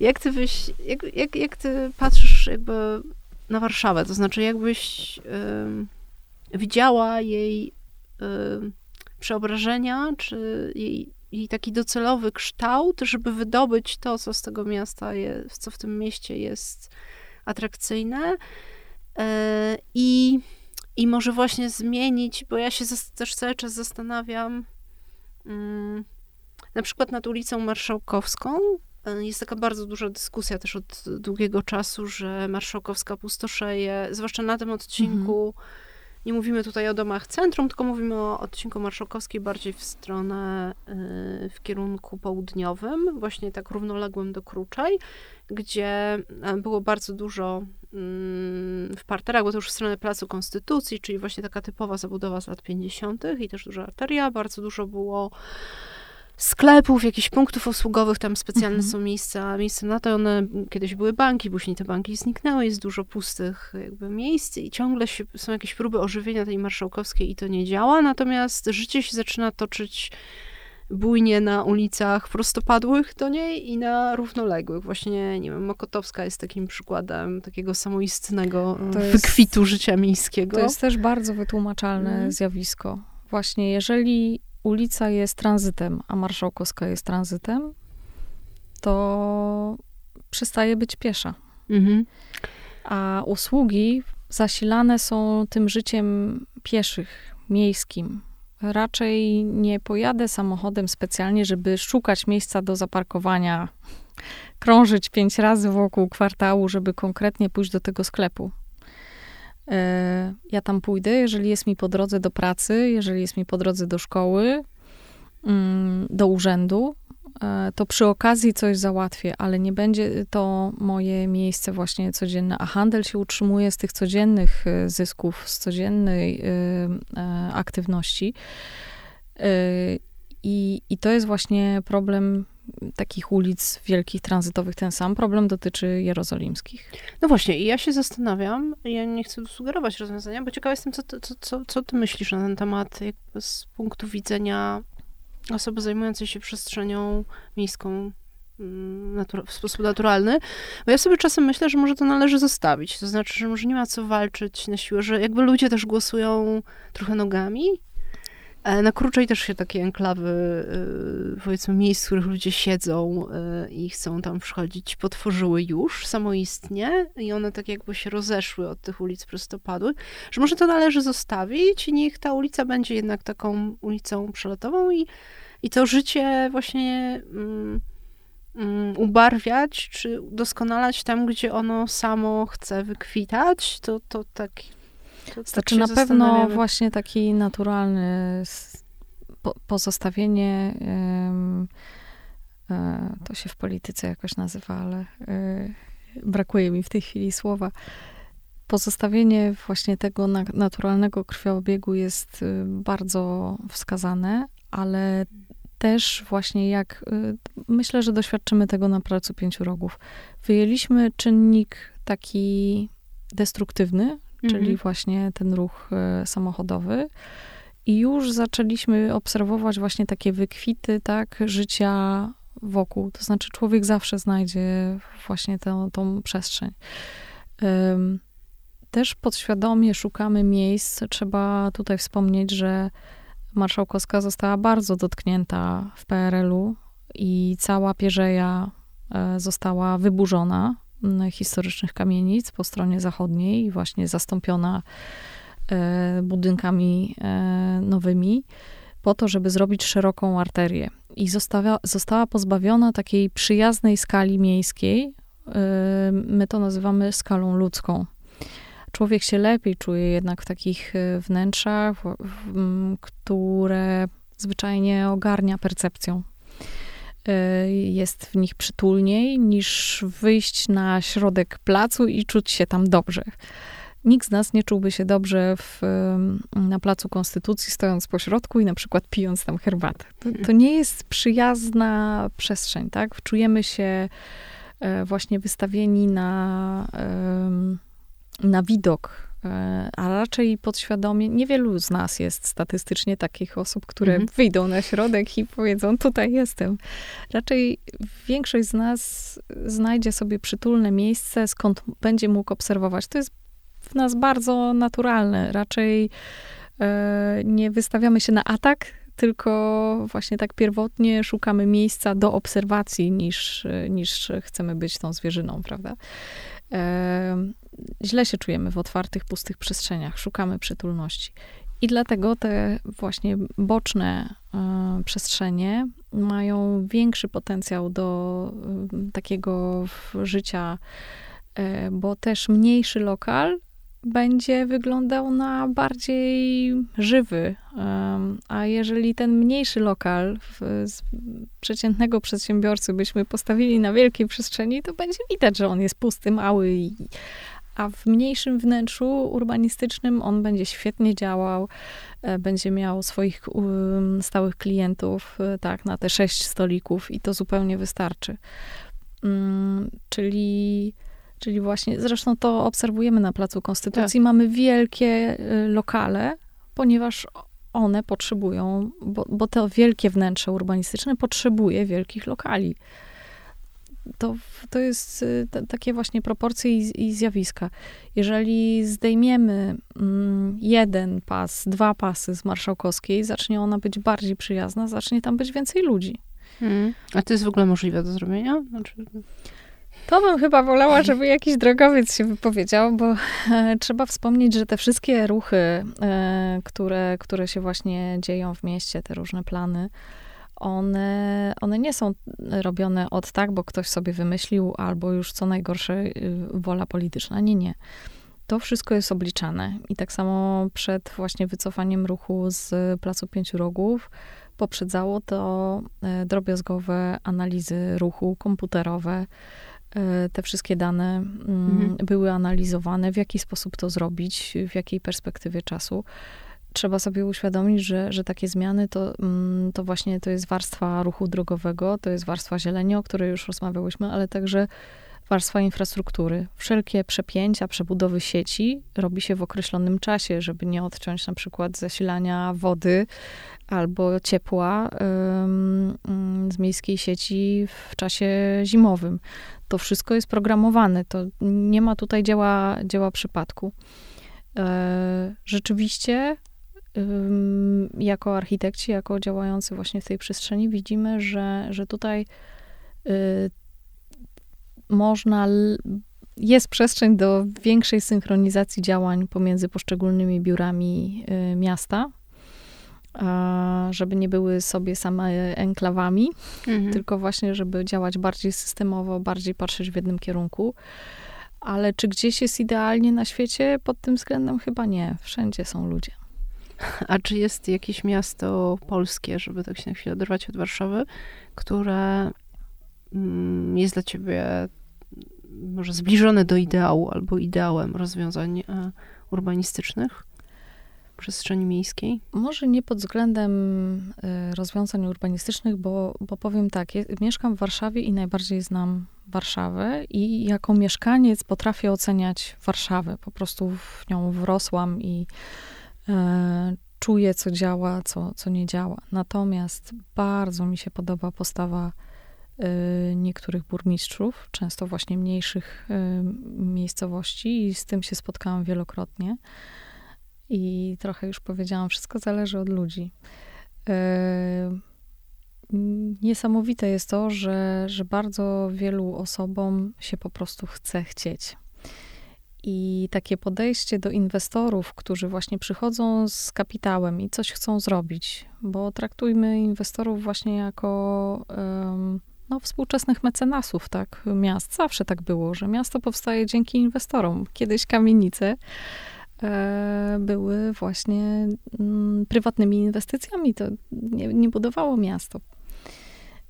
jak ty byś, jak, jak, jak ty patrzysz jakby na Warszawę, to znaczy jakbyś widziała jej przeobrażenia, czy jej, jej taki docelowy kształt, żeby wydobyć to, co z tego miasta jest, co w tym mieście jest atrakcyjne? I i może właśnie zmienić, bo ja się też cały czas zastanawiam, mm, na przykład nad ulicą Marszałkowską. E, jest taka bardzo duża dyskusja też od długiego czasu, że Marszałkowska pustoszeje, zwłaszcza na tym odcinku. Mhm. Nie mówimy tutaj o domach centrum, tylko mówimy o odcinku Marszałkowskiej bardziej w stronę, y, w kierunku południowym, właśnie tak równoległym do Kruczej, gdzie e, było bardzo dużo w parterach, bo to już w stronę Placu Konstytucji, czyli właśnie taka typowa zabudowa z lat 50. i też duża arteria, bardzo dużo było sklepów, jakichś punktów usługowych, tam specjalne mhm. są miejsca, miejsca na to, one kiedyś były banki, później te banki zniknęły, jest dużo pustych jakby miejsc i ciągle się, są jakieś próby ożywienia tej marszałkowskiej i to nie działa, natomiast życie się zaczyna toczyć bujnie na ulicach prostopadłych do niej i na równoległych. Właśnie, nie wiem, Mokotowska jest takim przykładem takiego samoistnego to wykwitu jest, życia miejskiego. To jest też bardzo wytłumaczalne mm. zjawisko. Właśnie, jeżeli ulica jest tranzytem, a Marszałkowska jest tranzytem, to przestaje być piesza. Mm-hmm. A usługi zasilane są tym życiem pieszych, miejskim. Raczej nie pojadę samochodem specjalnie, żeby szukać miejsca do zaparkowania, krążyć pięć razy wokół kwartału, żeby konkretnie pójść do tego sklepu. E, ja tam pójdę, jeżeli jest mi po drodze do pracy, jeżeli jest mi po drodze do szkoły, mm, do urzędu, to przy okazji coś załatwię, ale nie będzie to moje miejsce właśnie codzienne, a handel się utrzymuje z tych codziennych e, zysków, z codziennej aktywności. I, I to jest właśnie problem takich ulic wielkich, tranzytowych. Ten sam problem dotyczy jerozolimskich. No właśnie, i ja się zastanawiam, ja nie chcę sugerować rozwiązania, bo ciekawa jestem, co, co, co, co ty myślisz na ten temat z punktu widzenia osoby zajmującej się przestrzenią miejską mm, w sposób naturalny, bo ja sobie czasem myślę, że może to należy zostawić. To znaczy, że może nie ma co walczyć na siłę, że jakby ludzie też głosują trochę nogami na Kruczej też się takie enklawy, e, powiedzmy miejsc, w których ludzie siedzą e, i chcą tam przychodzić, potworzyły już samoistnie i one tak jakby się rozeszły od tych ulic prostopadłych, że może to należy zostawić i niech ta ulica będzie jednak taką ulicą przelotową i, i to życie właśnie mm, mm, ubarwiać czy doskonalać tam, gdzie ono samo chce wykwitać, to, to tak to znaczy tak na pewno właśnie taki naturalny po, pozostawienie e, to się w polityce jakoś nazywa, ale e, brakuje mi w tej chwili słowa. Pozostawienie właśnie tego naturalnego krwiobiegu jest y, bardzo wskazane, ale też właśnie jak y, myślę, że doświadczymy tego na pracu pięciu rogów. Wyjęliśmy czynnik taki destruktywny, czyli mhm. właśnie ten ruch e, samochodowy. I już zaczęliśmy obserwować właśnie takie wykwity, tak, życia wokół. To znaczy, człowiek zawsze znajdzie właśnie tę, tą przestrzeń. Też podświadomie szukamy miejsc. Trzeba tutaj wspomnieć, że Marszałkowska została bardzo dotknięta w PRL-u i cała Pierzeja e, została wyburzona historycznych kamienic po stronie zachodniej, właśnie zastąpiona e, budynkami e, nowymi, po to, żeby zrobić szeroką arterię. I została, została pozbawiona takiej przyjaznej skali miejskiej. E, my to nazywamy skalą ludzką. Człowiek się lepiej czuje jednak w takich wnętrzach, które zwyczajnie ogarnia percepcją jest w nich przytulniej, niż wyjść na środek placu i czuć się tam dobrze. Nikt z nas nie czułby się dobrze w, na placu Konstytucji, stojąc po środku i na przykład pijąc tam herbatę. To, to nie jest przyjazna przestrzeń, tak? Czujemy się e, właśnie wystawieni na, na widok a raczej podświadomie, niewielu z nas jest statystycznie takich osób, które mhm. wyjdą na środek i powiedzą, tutaj jestem. Raczej większość z nas znajdzie sobie przytulne miejsce, skąd będzie mógł obserwować. To jest w nas bardzo naturalne. Raczej e, nie wystawiamy się na atak, tylko właśnie tak pierwotnie szukamy miejsca do obserwacji, niż, niż chcemy być tą zwierzyną, prawda? Źle się czujemy w otwartych, pustych przestrzeniach, szukamy przytulności. I dlatego te właśnie boczne e, przestrzenie mają większy potencjał do takiego życia, e, bo też mniejszy lokal będzie wyglądał na bardziej żywy. A jeżeli ten mniejszy lokal z przeciętnego przedsiębiorcy byśmy postawili na wielkiej przestrzeni, to będzie widać, że on jest pusty, mały a w mniejszym wnętrzu urbanistycznym on będzie świetnie działał, e, będzie miał swoich stałych klientów, e, tak, na te sześć stolików i to zupełnie wystarczy. Mm, czyli, czyli właśnie, zresztą to obserwujemy na Placu Konstytucji, tak. mamy wielkie e, lokale, ponieważ one potrzebują, bo, bo to wielkie wnętrze urbanistyczne potrzebuje wielkich lokali to, to jest y, t- takie właśnie proporcje i, i, zjawiska. Jeżeli zdejmiemy mm, jeden pas, dwa pasy z Marszałkowskiej, zacznie ona być bardziej przyjazna, zacznie tam być więcej ludzi. Hmm. A to jest w ogóle możliwe do zrobienia? Znaczy... To bym chyba wolała, żeby jakiś drogowiec się wypowiedział, bo e, trzeba wspomnieć, że te wszystkie ruchy, e, które, które się właśnie dzieją w mieście, te różne plany, one, one nie są robione od tak, bo ktoś sobie wymyślił, albo już co najgorsze y, wola polityczna. Nie, nie. To wszystko jest obliczane. I tak samo przed właśnie wycofaniem ruchu z Placu Pięciu Rogów poprzedzało to e, drobiazgowe analizy ruchu komputerowe. E, te wszystkie dane mm, mhm. były analizowane, w jaki sposób to zrobić, w jakiej perspektywie czasu trzeba sobie uświadomić, że, że takie zmiany to, mm, to właśnie to jest warstwa ruchu drogowego, to jest warstwa zieleni, o której już rozmawiałyśmy, ale także warstwa infrastruktury. Wszelkie przepięcia, przebudowy sieci robi się w określonym czasie, żeby nie odciąć na przykład zasilania wody albo ciepła z miejskiej sieci w czasie zimowym. To wszystko jest programowane, to nie ma tutaj dzieła, dzieła przypadku. E, rzeczywiście jako architekci, jako działający właśnie w tej przestrzeni, widzimy, że, że tutaj y, można, jest przestrzeń do większej synchronizacji działań pomiędzy poszczególnymi biurami y, miasta, żeby nie były sobie same enklawami, mhm. tylko właśnie, żeby działać bardziej systemowo, bardziej patrzeć w jednym kierunku. Ale czy gdzieś jest idealnie na świecie? Pod tym względem chyba nie. Wszędzie są ludzie. A czy jest jakieś miasto polskie, żeby tak się na chwilę oderwać od Warszawy, które mm, jest dla ciebie może zbliżone do ideału albo ideałem rozwiązań e, urbanistycznych? Przestrzeni miejskiej? Może nie pod względem e, rozwiązań urbanistycznych, bo, bo powiem tak, mieszkam w Warszawie i najbardziej znam Warszawę i jako mieszkaniec potrafię oceniać Warszawę. Po prostu w nią wrosłam i E, czuję, co działa, co, co nie działa. Natomiast bardzo mi się podoba postawa e, niektórych burmistrzów, często właśnie mniejszych e, miejscowości, i z tym się spotkałam wielokrotnie. I trochę już powiedziałam, wszystko zależy od ludzi. Niesamowite jest to, że, że bardzo wielu osobom się po prostu chce chcieć. I takie podejście do inwestorów, którzy właśnie przychodzą z kapitałem i coś chcą zrobić, bo traktujmy inwestorów właśnie jako no, współczesnych mecenasów, tak, miast. Zawsze tak było, że miasto powstaje dzięki inwestorom. Kiedyś kamienice e, były właśnie mm, prywatnymi inwestycjami. To nie, nie budowało miasto.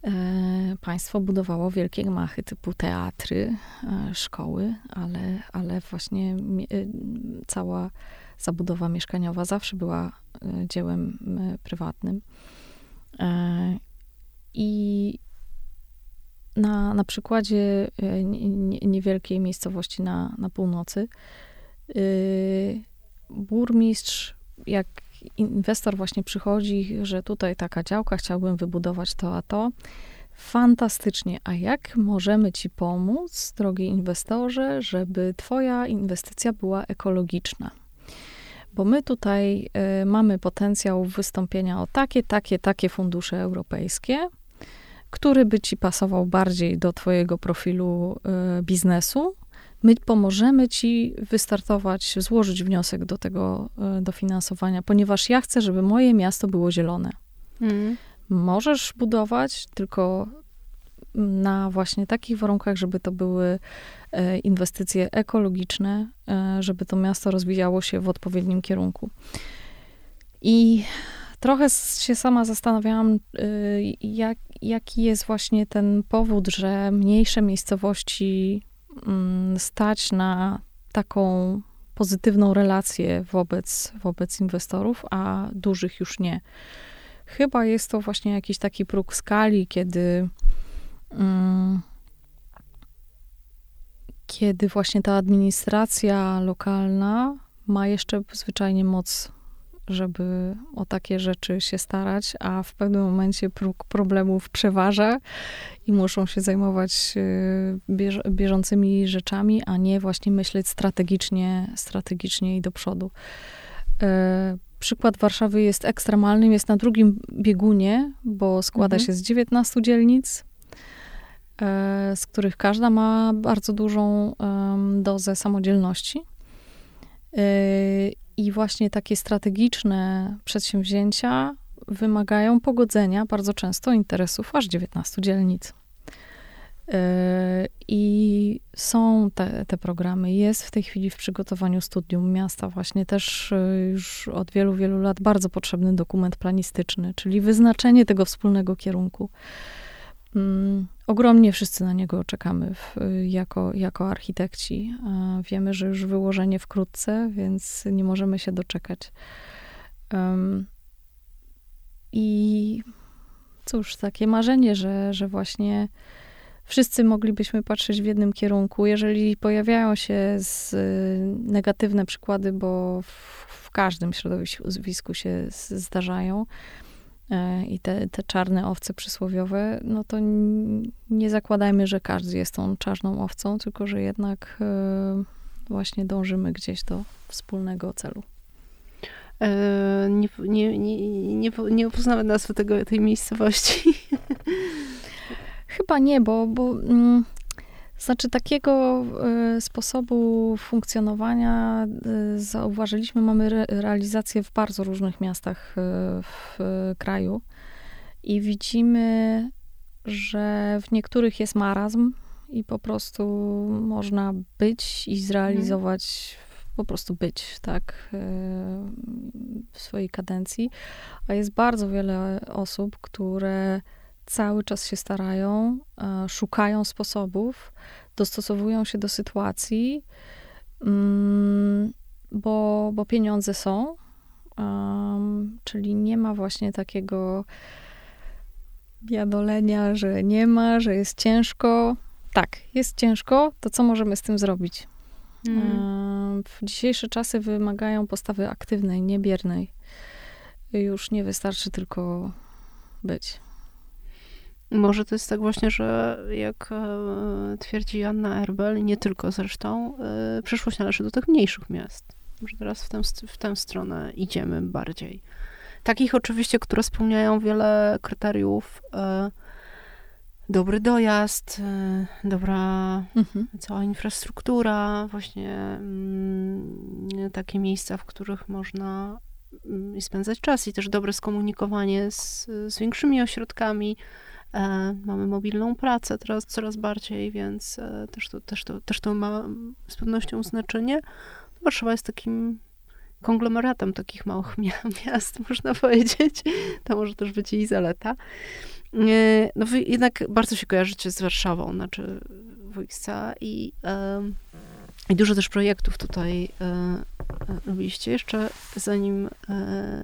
E, państwo budowało wielkie gmachy typu teatry, e, szkoły, ale, ale właśnie e, cała zabudowa mieszkaniowa zawsze była dziełem prywatnym. I na, na przykładzie niewielkiej miejscowości na, na północy burmistrz, jak inwestor właśnie przychodzi, że tutaj taka działka, chciałbym wybudować to, a to. Fantastycznie. A jak możemy Ci pomóc, drogi inwestorze, żeby Twoja inwestycja była ekologiczna? Bo my tutaj y, mamy potencjał wystąpienia o takie, takie, takie fundusze europejskie, który by Ci pasował bardziej do Twojego profilu y, biznesu, My pomożemy ci wystartować, złożyć wniosek do tego e, dofinansowania, ponieważ ja chcę, żeby moje miasto było zielone. Mm. Możesz budować, tylko na właśnie takich warunkach, żeby to były e, inwestycje ekologiczne, e, żeby to miasto rozwijało się w odpowiednim kierunku. I trochę się sama zastanawiałam, jak, jaki jest właśnie ten powód, że mniejsze miejscowości stać na taką pozytywną relację wobec, wobec inwestorów, a dużych już nie. Chyba jest to właśnie jakiś taki próg skali, kiedy, um, kiedy właśnie ta administracja lokalna ma jeszcze zwyczajnie moc żeby o takie rzeczy się starać, a w pewnym momencie próg problemów przeważa i muszą się zajmować y, bieżącymi rzeczami, a nie właśnie myśleć strategicznie, strategicznie i do przodu. E, przykład Warszawy jest ekstremalny, jest na drugim biegunie, bo składa mhm. się z 19 dzielnic. e, z których każda ma bardzo dużą dozę samodzielności. I właśnie takie strategiczne przedsięwzięcia wymagają pogodzenia bardzo często interesów aż 19 dzielnic. I są te, te programy. Jest w tej chwili w przygotowaniu studium miasta właśnie też już od wielu, wielu lat bardzo potrzebny dokument planistyczny, czyli wyznaczenie tego wspólnego kierunku. Um, ogromnie wszyscy na niego czekamy w, jako, jako architekci. Wiemy, że już wyłożenie wkrótce, więc nie możemy się doczekać. I cóż, takie marzenie, że, że właśnie wszyscy moglibyśmy patrzeć w jednym kierunku. Jeżeli pojawiają się z, negatywne przykłady, bo w, w każdym środowisku się zdarzają, i te, te czarne owce przysłowiowe, no to nie zakładajmy, że każdy jest tą czarną owcą, tylko że jednak e, właśnie dążymy gdzieś do wspólnego celu. E, nie, nie, nie, nie, nie poznamy nazwy tego, tej miejscowości. Chyba nie, bo, bo mm, znaczy takiego y, sposobu funkcjonowania y, zauważyliśmy, mamy re, realizację w bardzo różnych miastach y, w kraju i widzimy, że w niektórych jest marazm i po prostu można być i zrealizować po prostu być, tak, w swojej kadencji. A jest bardzo wiele osób, które cały czas się starają, e, szukają sposobów, dostosowują się do sytuacji, mm, bo, bo pieniądze są, czyli nie ma właśnie takiego biadolenia, że nie ma, że jest ciężko. Tak, jest ciężko, to co możemy z tym zrobić? Mm. W dzisiejsze czasy wymagają postawy aktywnej, niebiernej. Już nie wystarczy tylko być. Może to jest tak właśnie, że jak e, twierdzi Anna Erbel, nie tylko zresztą, e, przyszłość należy do tych mniejszych miast. Może teraz w tę, w tę stronę idziemy bardziej. Takich oczywiście, które spełniają wiele kryteriów. E, dobry dojazd, dobra mhm. cała infrastruktura, właśnie mm, takie miejsca, w których można mm, spędzać czas i też dobre skomunikowanie z, z większymi ośrodkami mamy mobilną pracę teraz coraz bardziej, więc e, też to, też to, też to ma z pewnością znaczenie. Warszawa jest takim konglomeratem takich małych miast, można powiedzieć. To może też być jej zaleta. E, no wy jednak bardzo się kojarzycie z Warszawą, znaczy Wojska i, i dużo też projektów tutaj robiliście. Jeszcze zanim, e,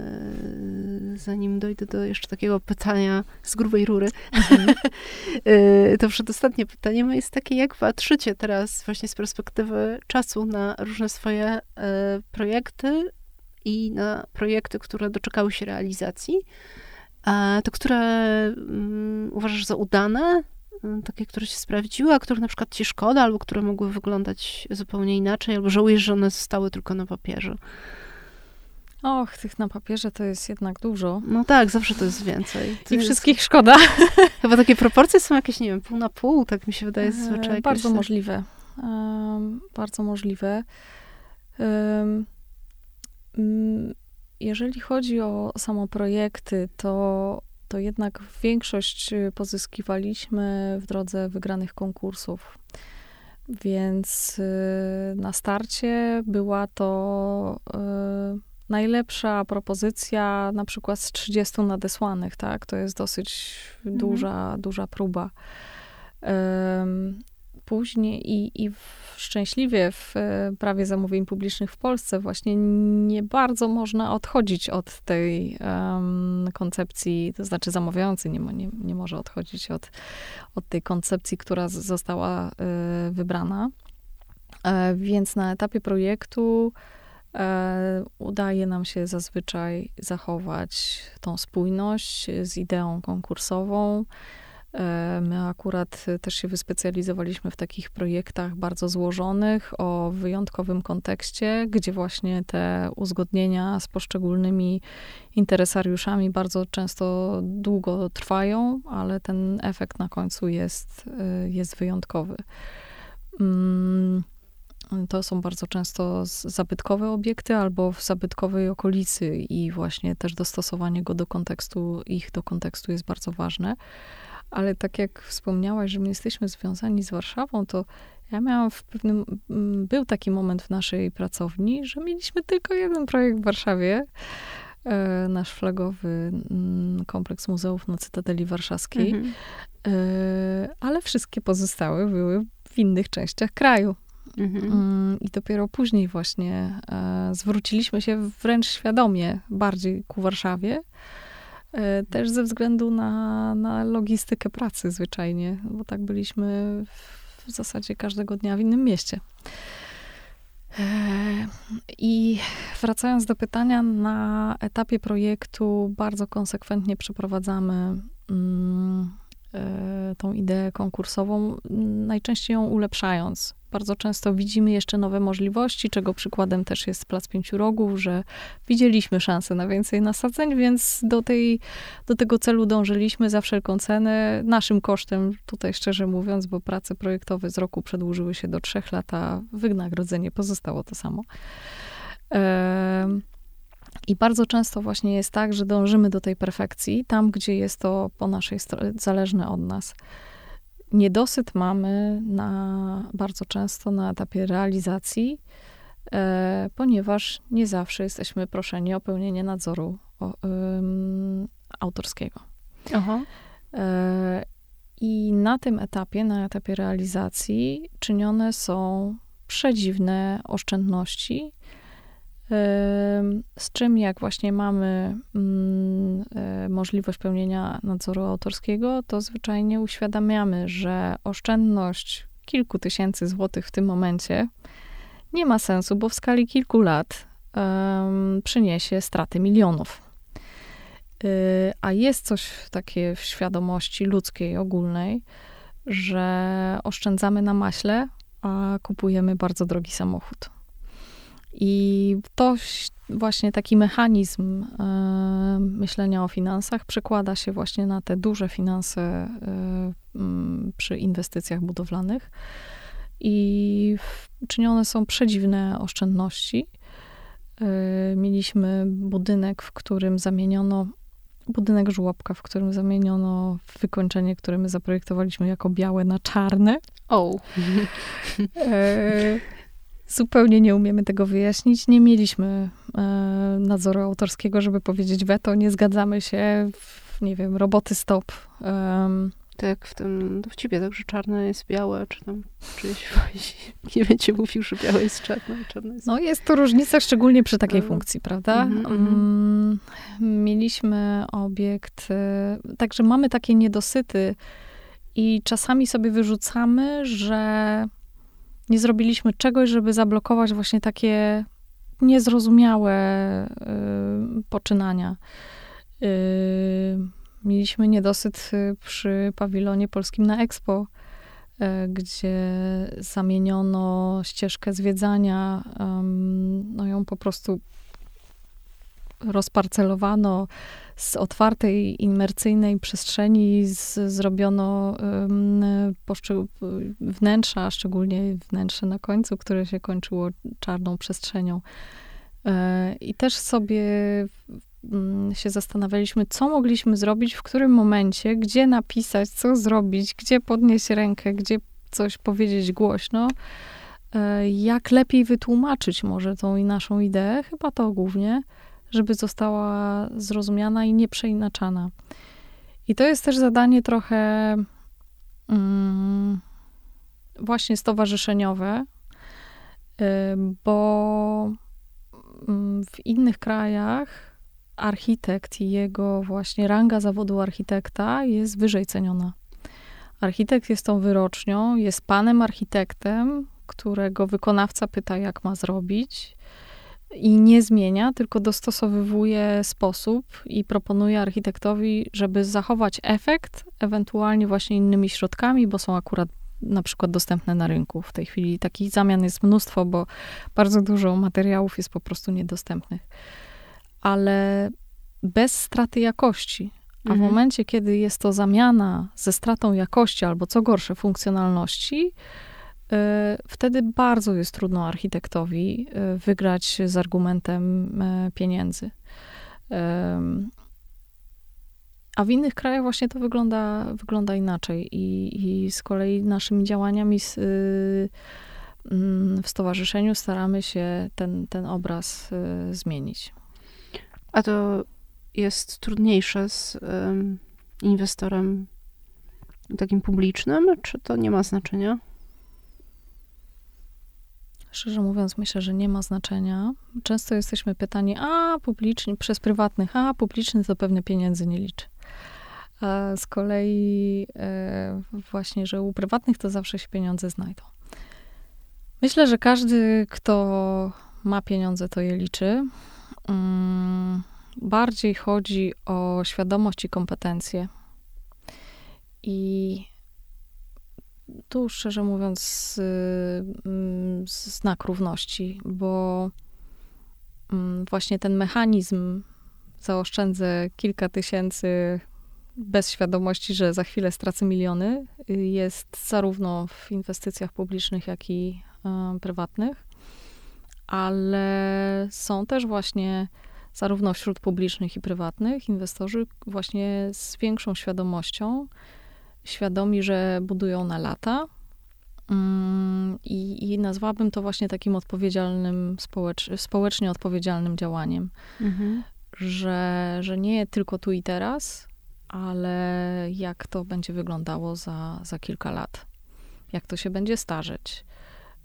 zanim dojdę do jeszcze takiego pytania z grubej rury, mhm. E, to przedostatnie pytanie jest takie, jak patrzycie teraz właśnie z perspektywy czasu na różne swoje e, projekty i na projekty, które doczekały się realizacji, to które um, uważasz za udane, takie, które się sprawdziły, a których na przykład ci szkoda, albo które mogły wyglądać zupełnie inaczej, albo żałujesz, że one zostały tylko na papierze? Och, tych na papierze to jest jednak dużo. No tak, zawsze to jest więcej. To I jest... wszystkich szkoda. Chyba takie proporcje są jakieś, nie wiem, pół na pół, tak mi się wydaje zazwyczaj. Bardzo możliwe. Um, bardzo możliwe. Um, jeżeli chodzi o samo projekty, to to jednak większość y, pozyskiwaliśmy w drodze wygranych konkursów. Więc y, na starcie była to y, najlepsza propozycja, na przykład z 30 nadesłanych, tak? To jest dosyć mhm. duża, duża próba później i, i szczęśliwie w e, prawie zamówień publicznych w Polsce właśnie nie bardzo można odchodzić od tej um, koncepcji, to znaczy zamawiający nie, nie, nie może odchodzić od, od tej koncepcji, która została y, wybrana. E, więc na etapie projektu udaje nam się zazwyczaj zachować tą spójność z ideą konkursową my akurat też się wyspecjalizowaliśmy w takich projektach bardzo złożonych, o wyjątkowym kontekście, gdzie właśnie te uzgodnienia z poszczególnymi interesariuszami bardzo często długo trwają, ale ten efekt na końcu jest, e, jest wyjątkowy. Mm, to są bardzo często zabytkowe obiekty albo w zabytkowej okolicy i właśnie też dostosowanie go do kontekstu, ich do kontekstu jest bardzo ważne. Ale tak jak wspomniałaś, że my jesteśmy związani z Warszawą, to ja miałam w pewnym, mm, był taki moment w naszej pracowni, że mieliśmy tylko jeden projekt w Warszawie, e, nasz flagowy mm, kompleks muzeów na Cytadeli Warszawskiej, mhm. E, ale wszystkie pozostałe były w innych częściach kraju. Mhm. Mm, I dopiero później właśnie e, zwróciliśmy się wręcz świadomie bardziej ku Warszawie, też ze względu na, na logistykę pracy zwyczajnie, bo tak byliśmy w zasadzie każdego dnia w innym mieście. E, I wracając do pytania, na etapie projektu bardzo konsekwentnie przeprowadzamy mm, E, tą ideę konkursową, najczęściej ją ulepszając. Bardzo często widzimy jeszcze nowe możliwości, czego przykładem też jest Plac Pięciu Rogów, że widzieliśmy szansę na więcej nasadzeń, więc do, tej, do tego celu dążyliśmy za wszelką cenę, naszym kosztem, tutaj szczerze mówiąc, bo prace projektowe z roku przedłużyły się do trzech lat, a wynagrodzenie pozostało to samo. I bardzo często właśnie jest tak, że dążymy do tej perfekcji, tam gdzie jest to po naszej stronie, zależne od nas. Niedosyt mamy na, bardzo często na etapie realizacji, e, ponieważ nie zawsze jesteśmy proszeni o pełnienie nadzoru o, autorskiego. Aha. E, I na tym etapie, na etapie realizacji, czynione są przedziwne oszczędności, z czym, jak właśnie mamy mm, e, możliwość pełnienia nadzoru autorskiego, to zwyczajnie uświadamiamy, że oszczędność kilku tysięcy złotych w tym momencie nie ma sensu, bo w skali kilku lat przyniesie straty milionów. Yy, a jest coś takie w świadomości ludzkiej, ogólnej, że oszczędzamy na maśle, a kupujemy bardzo drogi samochód. I to właśnie taki mechanizm y, myślenia o finansach przekłada się właśnie na te duże finanse y, y, przy inwestycjach budowlanych. I czynione są przedziwne oszczędności. Mieliśmy budynek, w którym zamieniono budynek żłobka, w którym zamieniono wykończenie, które my zaprojektowaliśmy jako białe na czarne. O. Oh. Zupełnie nie umiemy tego wyjaśnić. Nie mieliśmy e, nadzoru autorskiego, żeby powiedzieć weto, nie zgadzamy się, w, nie wiem, roboty stop. Um, tak w tym dowcipie, tak, że czarne jest białe, czy tam czyjeś nie będzie mówił, że białe jest czarne, czarne jest... No jest to różnica, szczególnie przy takiej no. funkcji, prawda? Mm -hmm. mieliśmy obiekt, e, także mamy takie niedosyty i czasami sobie wyrzucamy, że nie zrobiliśmy czegoś, żeby zablokować właśnie takie niezrozumiałe y, poczynania. Y, mieliśmy niedosyt y, przy pawilonie polskim na Expo, y, gdzie zamieniono ścieżkę zwiedzania, no ją po prostu rozparcelowano z otwartej, imersyjnej przestrzeni z, zrobiono um, wnętrza, szczególnie wnętrze na końcu, które się kończyło czarną przestrzenią. E, I też sobie się zastanawialiśmy, co mogliśmy zrobić, w którym momencie, gdzie napisać, co zrobić, gdzie podnieść rękę, gdzie coś powiedzieć głośno. E, jak lepiej wytłumaczyć może tą naszą ideę, chyba to głównie żeby została zrozumiana i nieprzeinaczana. I to jest też zadanie trochę mm, właśnie stowarzyszeniowe, bo mm, w innych krajach architekt i jego właśnie ranga zawodu architekta jest wyżej ceniona. Architekt jest tą wyrocznią, jest panem architektem, którego wykonawca pyta, jak ma zrobić i nie zmienia, tylko dostosowywuje sposób i proponuje architektowi, żeby zachować efekt, ewentualnie właśnie innymi środkami, bo są akurat na przykład dostępne na rynku. W tej chwili takich zamian jest mnóstwo, bo bardzo dużo materiałów jest po prostu niedostępnych. Ale bez straty jakości. A w mhm. momencie, kiedy jest to zamiana ze stratą jakości albo co gorsze funkcjonalności, wtedy bardzo jest trudno architektowi e, wygrać z argumentem e, pieniędzy. A w innych krajach właśnie to wygląda, wygląda inaczej. I, I z kolei naszymi działaniami z, mm, w stowarzyszeniu staramy się ten, ten obraz zmienić. A to jest trudniejsze z inwestorem takim publicznym, czy to nie ma znaczenia? Szczerze mówiąc, myślę, że nie ma znaczenia. Często jesteśmy pytani, a publiczny, przez prywatnych, a publiczny to pewnie pieniędzy nie liczy. A z kolei e, właśnie, że u prywatnych to zawsze się pieniądze znajdą. Myślę, że każdy, kto ma pieniądze, to je liczy. Mm, bardziej chodzi o świadomość i kompetencje. I tu szczerze mówiąc mm, znak równości, bo mm, właśnie ten mechanizm zaoszczędzę kilka tysięcy bez świadomości, że za chwilę stracę miliony, jest zarówno w inwestycjach publicznych, jak i e, prywatnych, ale są też właśnie zarówno wśród publicznych i prywatnych inwestorzy właśnie z większą świadomością, świadomi, że budują na lata. Mm, I, I nazwałabym to właśnie takim odpowiedzialnym, społecz, społecznie odpowiedzialnym działaniem. Mhm. Że, że nie tylko tu i teraz, ale jak to będzie wyglądało za, za kilka lat. Jak to się będzie starzeć.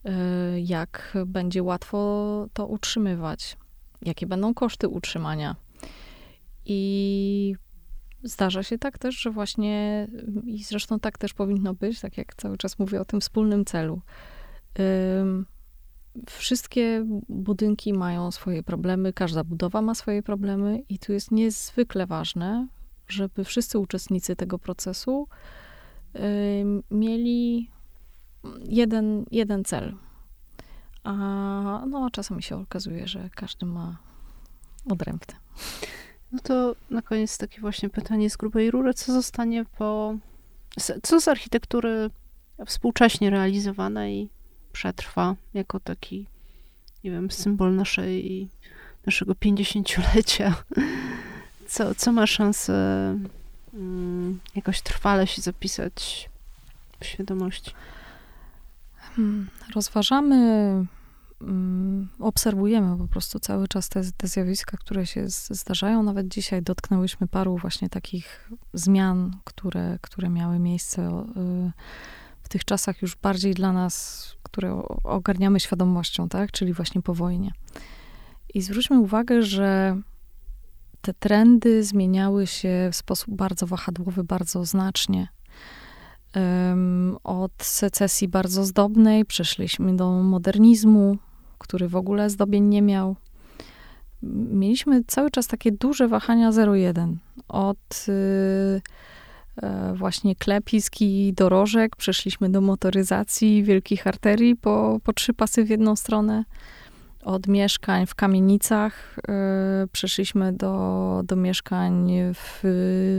Y, jak będzie łatwo to utrzymywać. Jakie będą koszty utrzymania. I Zdarza się tak też, że właśnie, i zresztą tak też powinno być, tak jak cały czas mówię o tym wspólnym celu. Wszystkie budynki mają swoje problemy, każda budowa ma swoje problemy, i tu jest niezwykle ważne, żeby wszyscy uczestnicy tego procesu mieli jeden, jeden cel. A no, czasami się okazuje, że każdy ma odrębny. No to na koniec takie właśnie pytanie z grubej rury. Co zostanie po... Co z architektury współcześnie realizowanej przetrwa jako taki, nie wiem, symbol naszej, naszego pięćdziesięciolecia? Co, co ma szansę um, jakoś trwale się zapisać w świadomości? Hmm, rozważamy Mm, obserwujemy po prostu cały czas te, te zjawiska, które się zdarzają. Nawet dzisiaj dotknęłyśmy paru właśnie takich zmian, które, które miały miejsce y, w tych czasach już bardziej dla nas, które ogarniamy świadomością, tak? Czyli właśnie po wojnie. I zwróćmy uwagę, że te trendy zmieniały się w sposób bardzo wahadłowy, bardzo znacznie. Od secesji bardzo zdobnej przeszliśmy do modernizmu, który w ogóle zdobień nie miał. Mieliśmy cały czas takie duże wahania 0,1. Od yy, właśnie klepisk i dorożek przeszliśmy do motoryzacji wielkich arterii po, po trzy pasy w jedną stronę. Od mieszkań w kamienicach yy, przeszliśmy do, do mieszkań w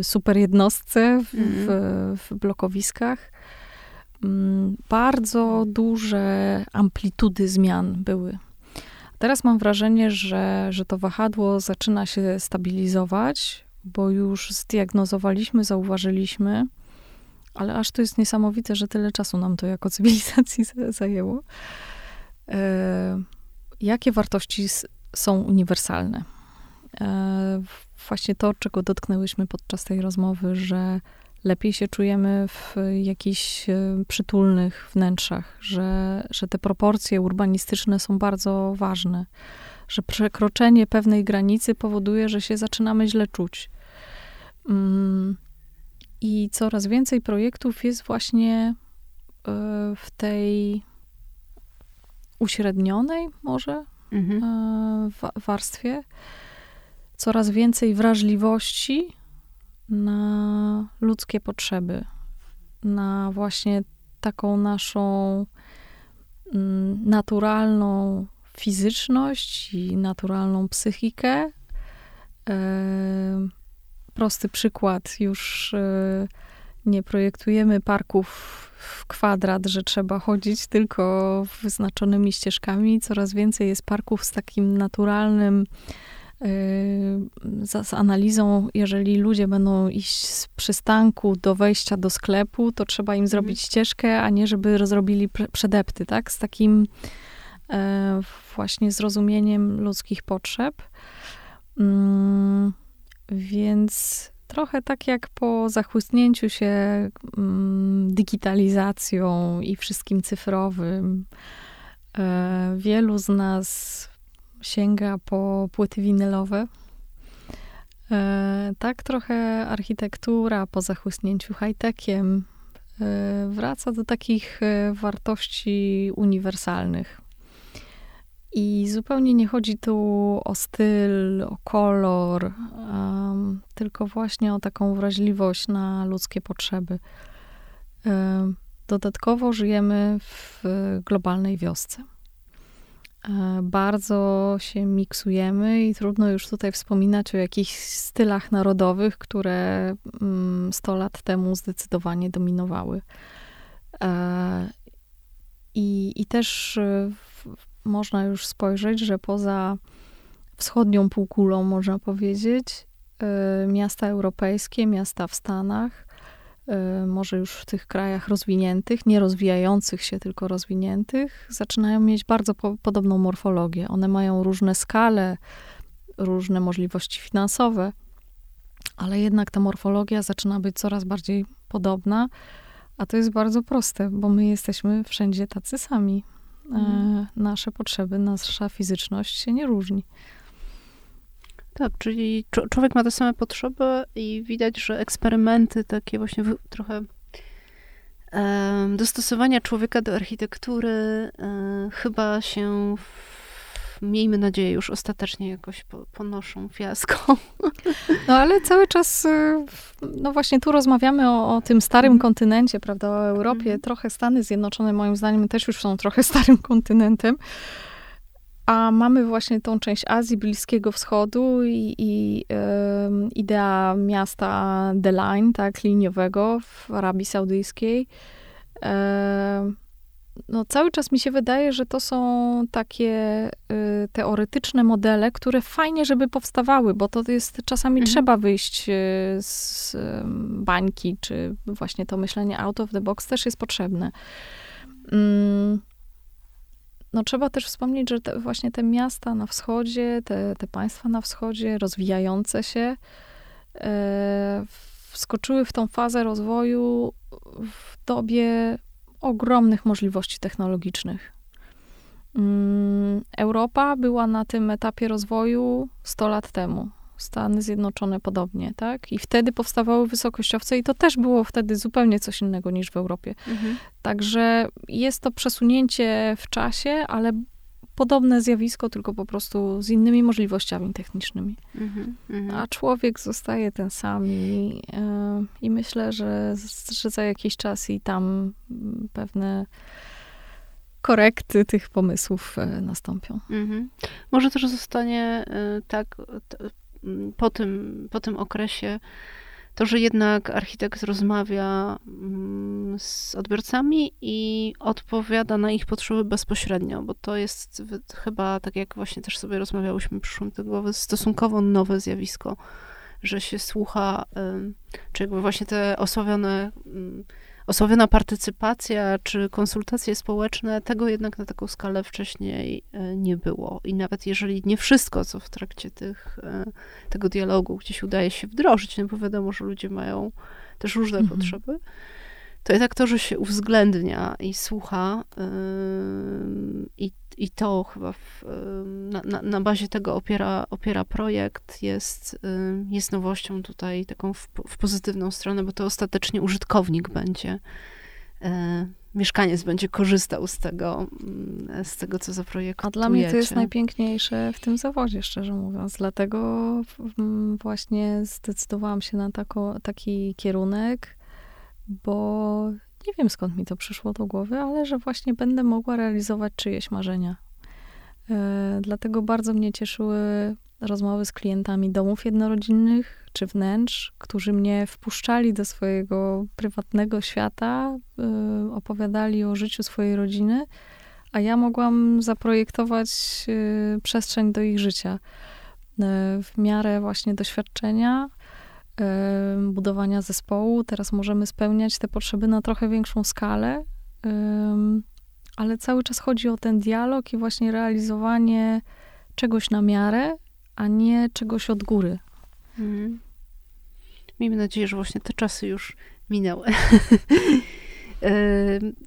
super jednostce, w, mm. w, w blokowiskach. Mm, bardzo duże amplitudy zmian były. Teraz mam wrażenie, że, że to wahadło zaczyna się stabilizować, bo już zdiagnozowaliśmy, zauważyliśmy, ale aż to jest niesamowite, że tyle czasu nam to jako cywilizacji zajęło. E, jakie wartości są uniwersalne? E, właśnie to, czego dotknęłyśmy podczas tej rozmowy, że lepiej się czujemy w jakichś e, przytulnych wnętrzach, że, że te proporcje urbanistyczne są bardzo ważne, że przekroczenie pewnej granicy powoduje, że się zaczynamy źle czuć. Mm, I coraz więcej projektów jest właśnie e, w tej uśrednionej, może mhm. warstwie. Coraz więcej wrażliwości na ludzkie potrzeby, na właśnie taką naszą mm, naturalną fizyczność i naturalną psychikę. E, prosty przykład, już e, nie projektujemy parków w kwadrat, że trzeba chodzić tylko wyznaczonymi ścieżkami. Coraz więcej jest parków z takim naturalnym z, z analizą, jeżeli ludzie będą iść z przystanku do wejścia do sklepu, to trzeba im zrobić mhm. ścieżkę, a nie żeby rozrobili przedepty, tak? Z takim e, właśnie zrozumieniem ludzkich potrzeb. Mm, więc trochę tak jak po zachłysnięciu się mm, digitalizacją i wszystkim cyfrowym, e, wielu z nas sięga po płyty winylowe. E, tak trochę architektura po zachłysnięciu high-techiem e, wraca do takich e, wartości uniwersalnych. I zupełnie nie chodzi tu o styl, o kolor, um, tylko właśnie o taką wrażliwość na ludzkie potrzeby. Um, dodatkowo żyjemy w globalnej wiosce. E, bardzo się miksujemy i trudno już tutaj wspominać o jakichś stylach narodowych, które 100 mm, lat temu zdecydowanie dominowały. E, I, i też e, można już spojrzeć, że poza wschodnią półkulą, można powiedzieć, miasta europejskie, miasta w Stanach, może już w tych krajach rozwiniętych, nie rozwijających się, tylko rozwiniętych, zaczynają mieć bardzo po, podobną morfologię. One mają różne skale, różne możliwości finansowe, ale jednak ta morfologia zaczyna być coraz bardziej podobna, a to jest bardzo proste, bo my jesteśmy wszędzie tacy sami. Mm. Nasze potrzeby, nasza fizyczność się nie różni. Tak, czyli człowiek ma te same potrzeby i widać, że eksperymenty takie właśnie trochę dostosowania człowieka do architektury e, chyba się, miejmy nadzieję, już ostatecznie jakoś ponoszą fiasko. No ale cały czas, e, no właśnie tu rozmawiamy o, o tym starym mm. kontynencie, prawda, o Europie. Mm. Trochę Stany Zjednoczone moim zdaniem też już są trochę starym kontynentem. A mamy właśnie tą część Azji, Bliskiego Wschodu i, i y, idea miasta The Line, tak, liniowego w Arabii Saudyjskiej. Y, no, cały czas mi się wydaje, że to są takie y, teoretyczne modele, które fajnie, żeby powstawały, bo to jest czasami mhm. trzeba wyjść y, z bańki, czy właśnie to myślenie out of the box też jest potrzebne. Mm, no trzeba też wspomnieć, że te, właśnie te miasta na wschodzie, te, te państwa na wschodzie, rozwijające się, e, wskoczyły w tą fazę rozwoju w dobie ogromnych możliwości technologicznych. Mm, Europa była na tym etapie rozwoju 100 lat temu. Stany Zjednoczone podobnie, tak? I wtedy powstawały wysokościowce i to też było wtedy zupełnie coś innego niż w Europie. Mhm. Także jest to przesunięcie w czasie, ale podobne zjawisko, tylko po prostu z innymi możliwościami technicznymi. Mhm, mhm. A człowiek zostaje ten sam i, yy, i myślę, że, że za jakiś czas i tam pewne korekty tych pomysłów e, nastąpią. Mhm. Może też zostanie e, tak po tym, po tym okresie to, że jednak architekt rozmawia mm, z odbiorcami i odpowiada na ich potrzeby bezpośrednio, bo to jest chyba, tak jak właśnie też sobie rozmawiałyśmy, mi do głowy, stosunkowo nowe zjawisko, że się słucha, czy jakby właśnie te osławione mm, osławiona partycypacja czy konsultacje społeczne, tego jednak na taką skalę wcześniej e, nie było. I nawet jeżeli nie wszystko, co w trakcie tych, e, tego dialogu gdzieś udaje się wdrożyć, no bo wiadomo, że ludzie mają też różne mhm. potrzeby, to jednak to, że się uwzględnia i słucha yy, i, i to chyba w, yy, na, na, na, bazie tego opiera, opiera projekt, jest, yy, jest nowością tutaj taką w, w, pozytywną stronę, bo to ostatecznie użytkownik będzie mieszkaniec będzie korzystał z tego, z tego co zaprojektujecie. A dla mnie to jest najpiękniejsze w tym zawodzie, szczerze mówiąc. Dlatego mm, właśnie zdecydowałam się na tako, taki kierunek, bo nie wiem skąd mi to przyszło do głowy, ale że właśnie będę mogła realizować czyjeś marzenia. E, dlatego bardzo mnie cieszyły rozmowy z klientami domów jednorodzinnych czy wnętrz, którzy mnie wpuszczali do swojego prywatnego świata, e, opowiadali o życiu swojej rodziny, a ja mogłam zaprojektować e, przestrzeń do ich życia w miarę właśnie doświadczenia, budowania zespołu. Teraz możemy spełniać te potrzeby na trochę większą skalę, ale cały czas chodzi o ten dialog i właśnie realizowanie czegoś na miarę, a nie czegoś od góry. Mhm. Miejmy nadzieję, że właśnie te czasy już minęły.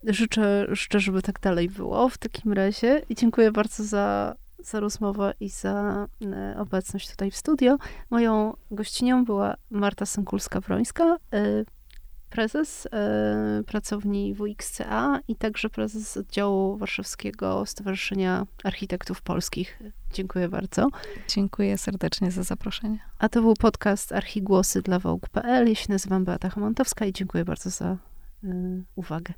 życzę, życzę, żeby tak dalej było w takim razie i dziękuję bardzo za za rozmowę i za e, obecność tutaj w studio. Moją gościnią była Marta Sękulska-Wrońska, e, prezes e, pracowni WXCA i także prezes oddziału warszawskiego Stowarzyszenia Architektów Polskich. Dziękuję bardzo. Dziękuję serdecznie za zaproszenie. A to był podcast Archigłosy dla Vogue.pl. Ja się nazywam Beata Hamontowska i dziękuję bardzo za uwagę.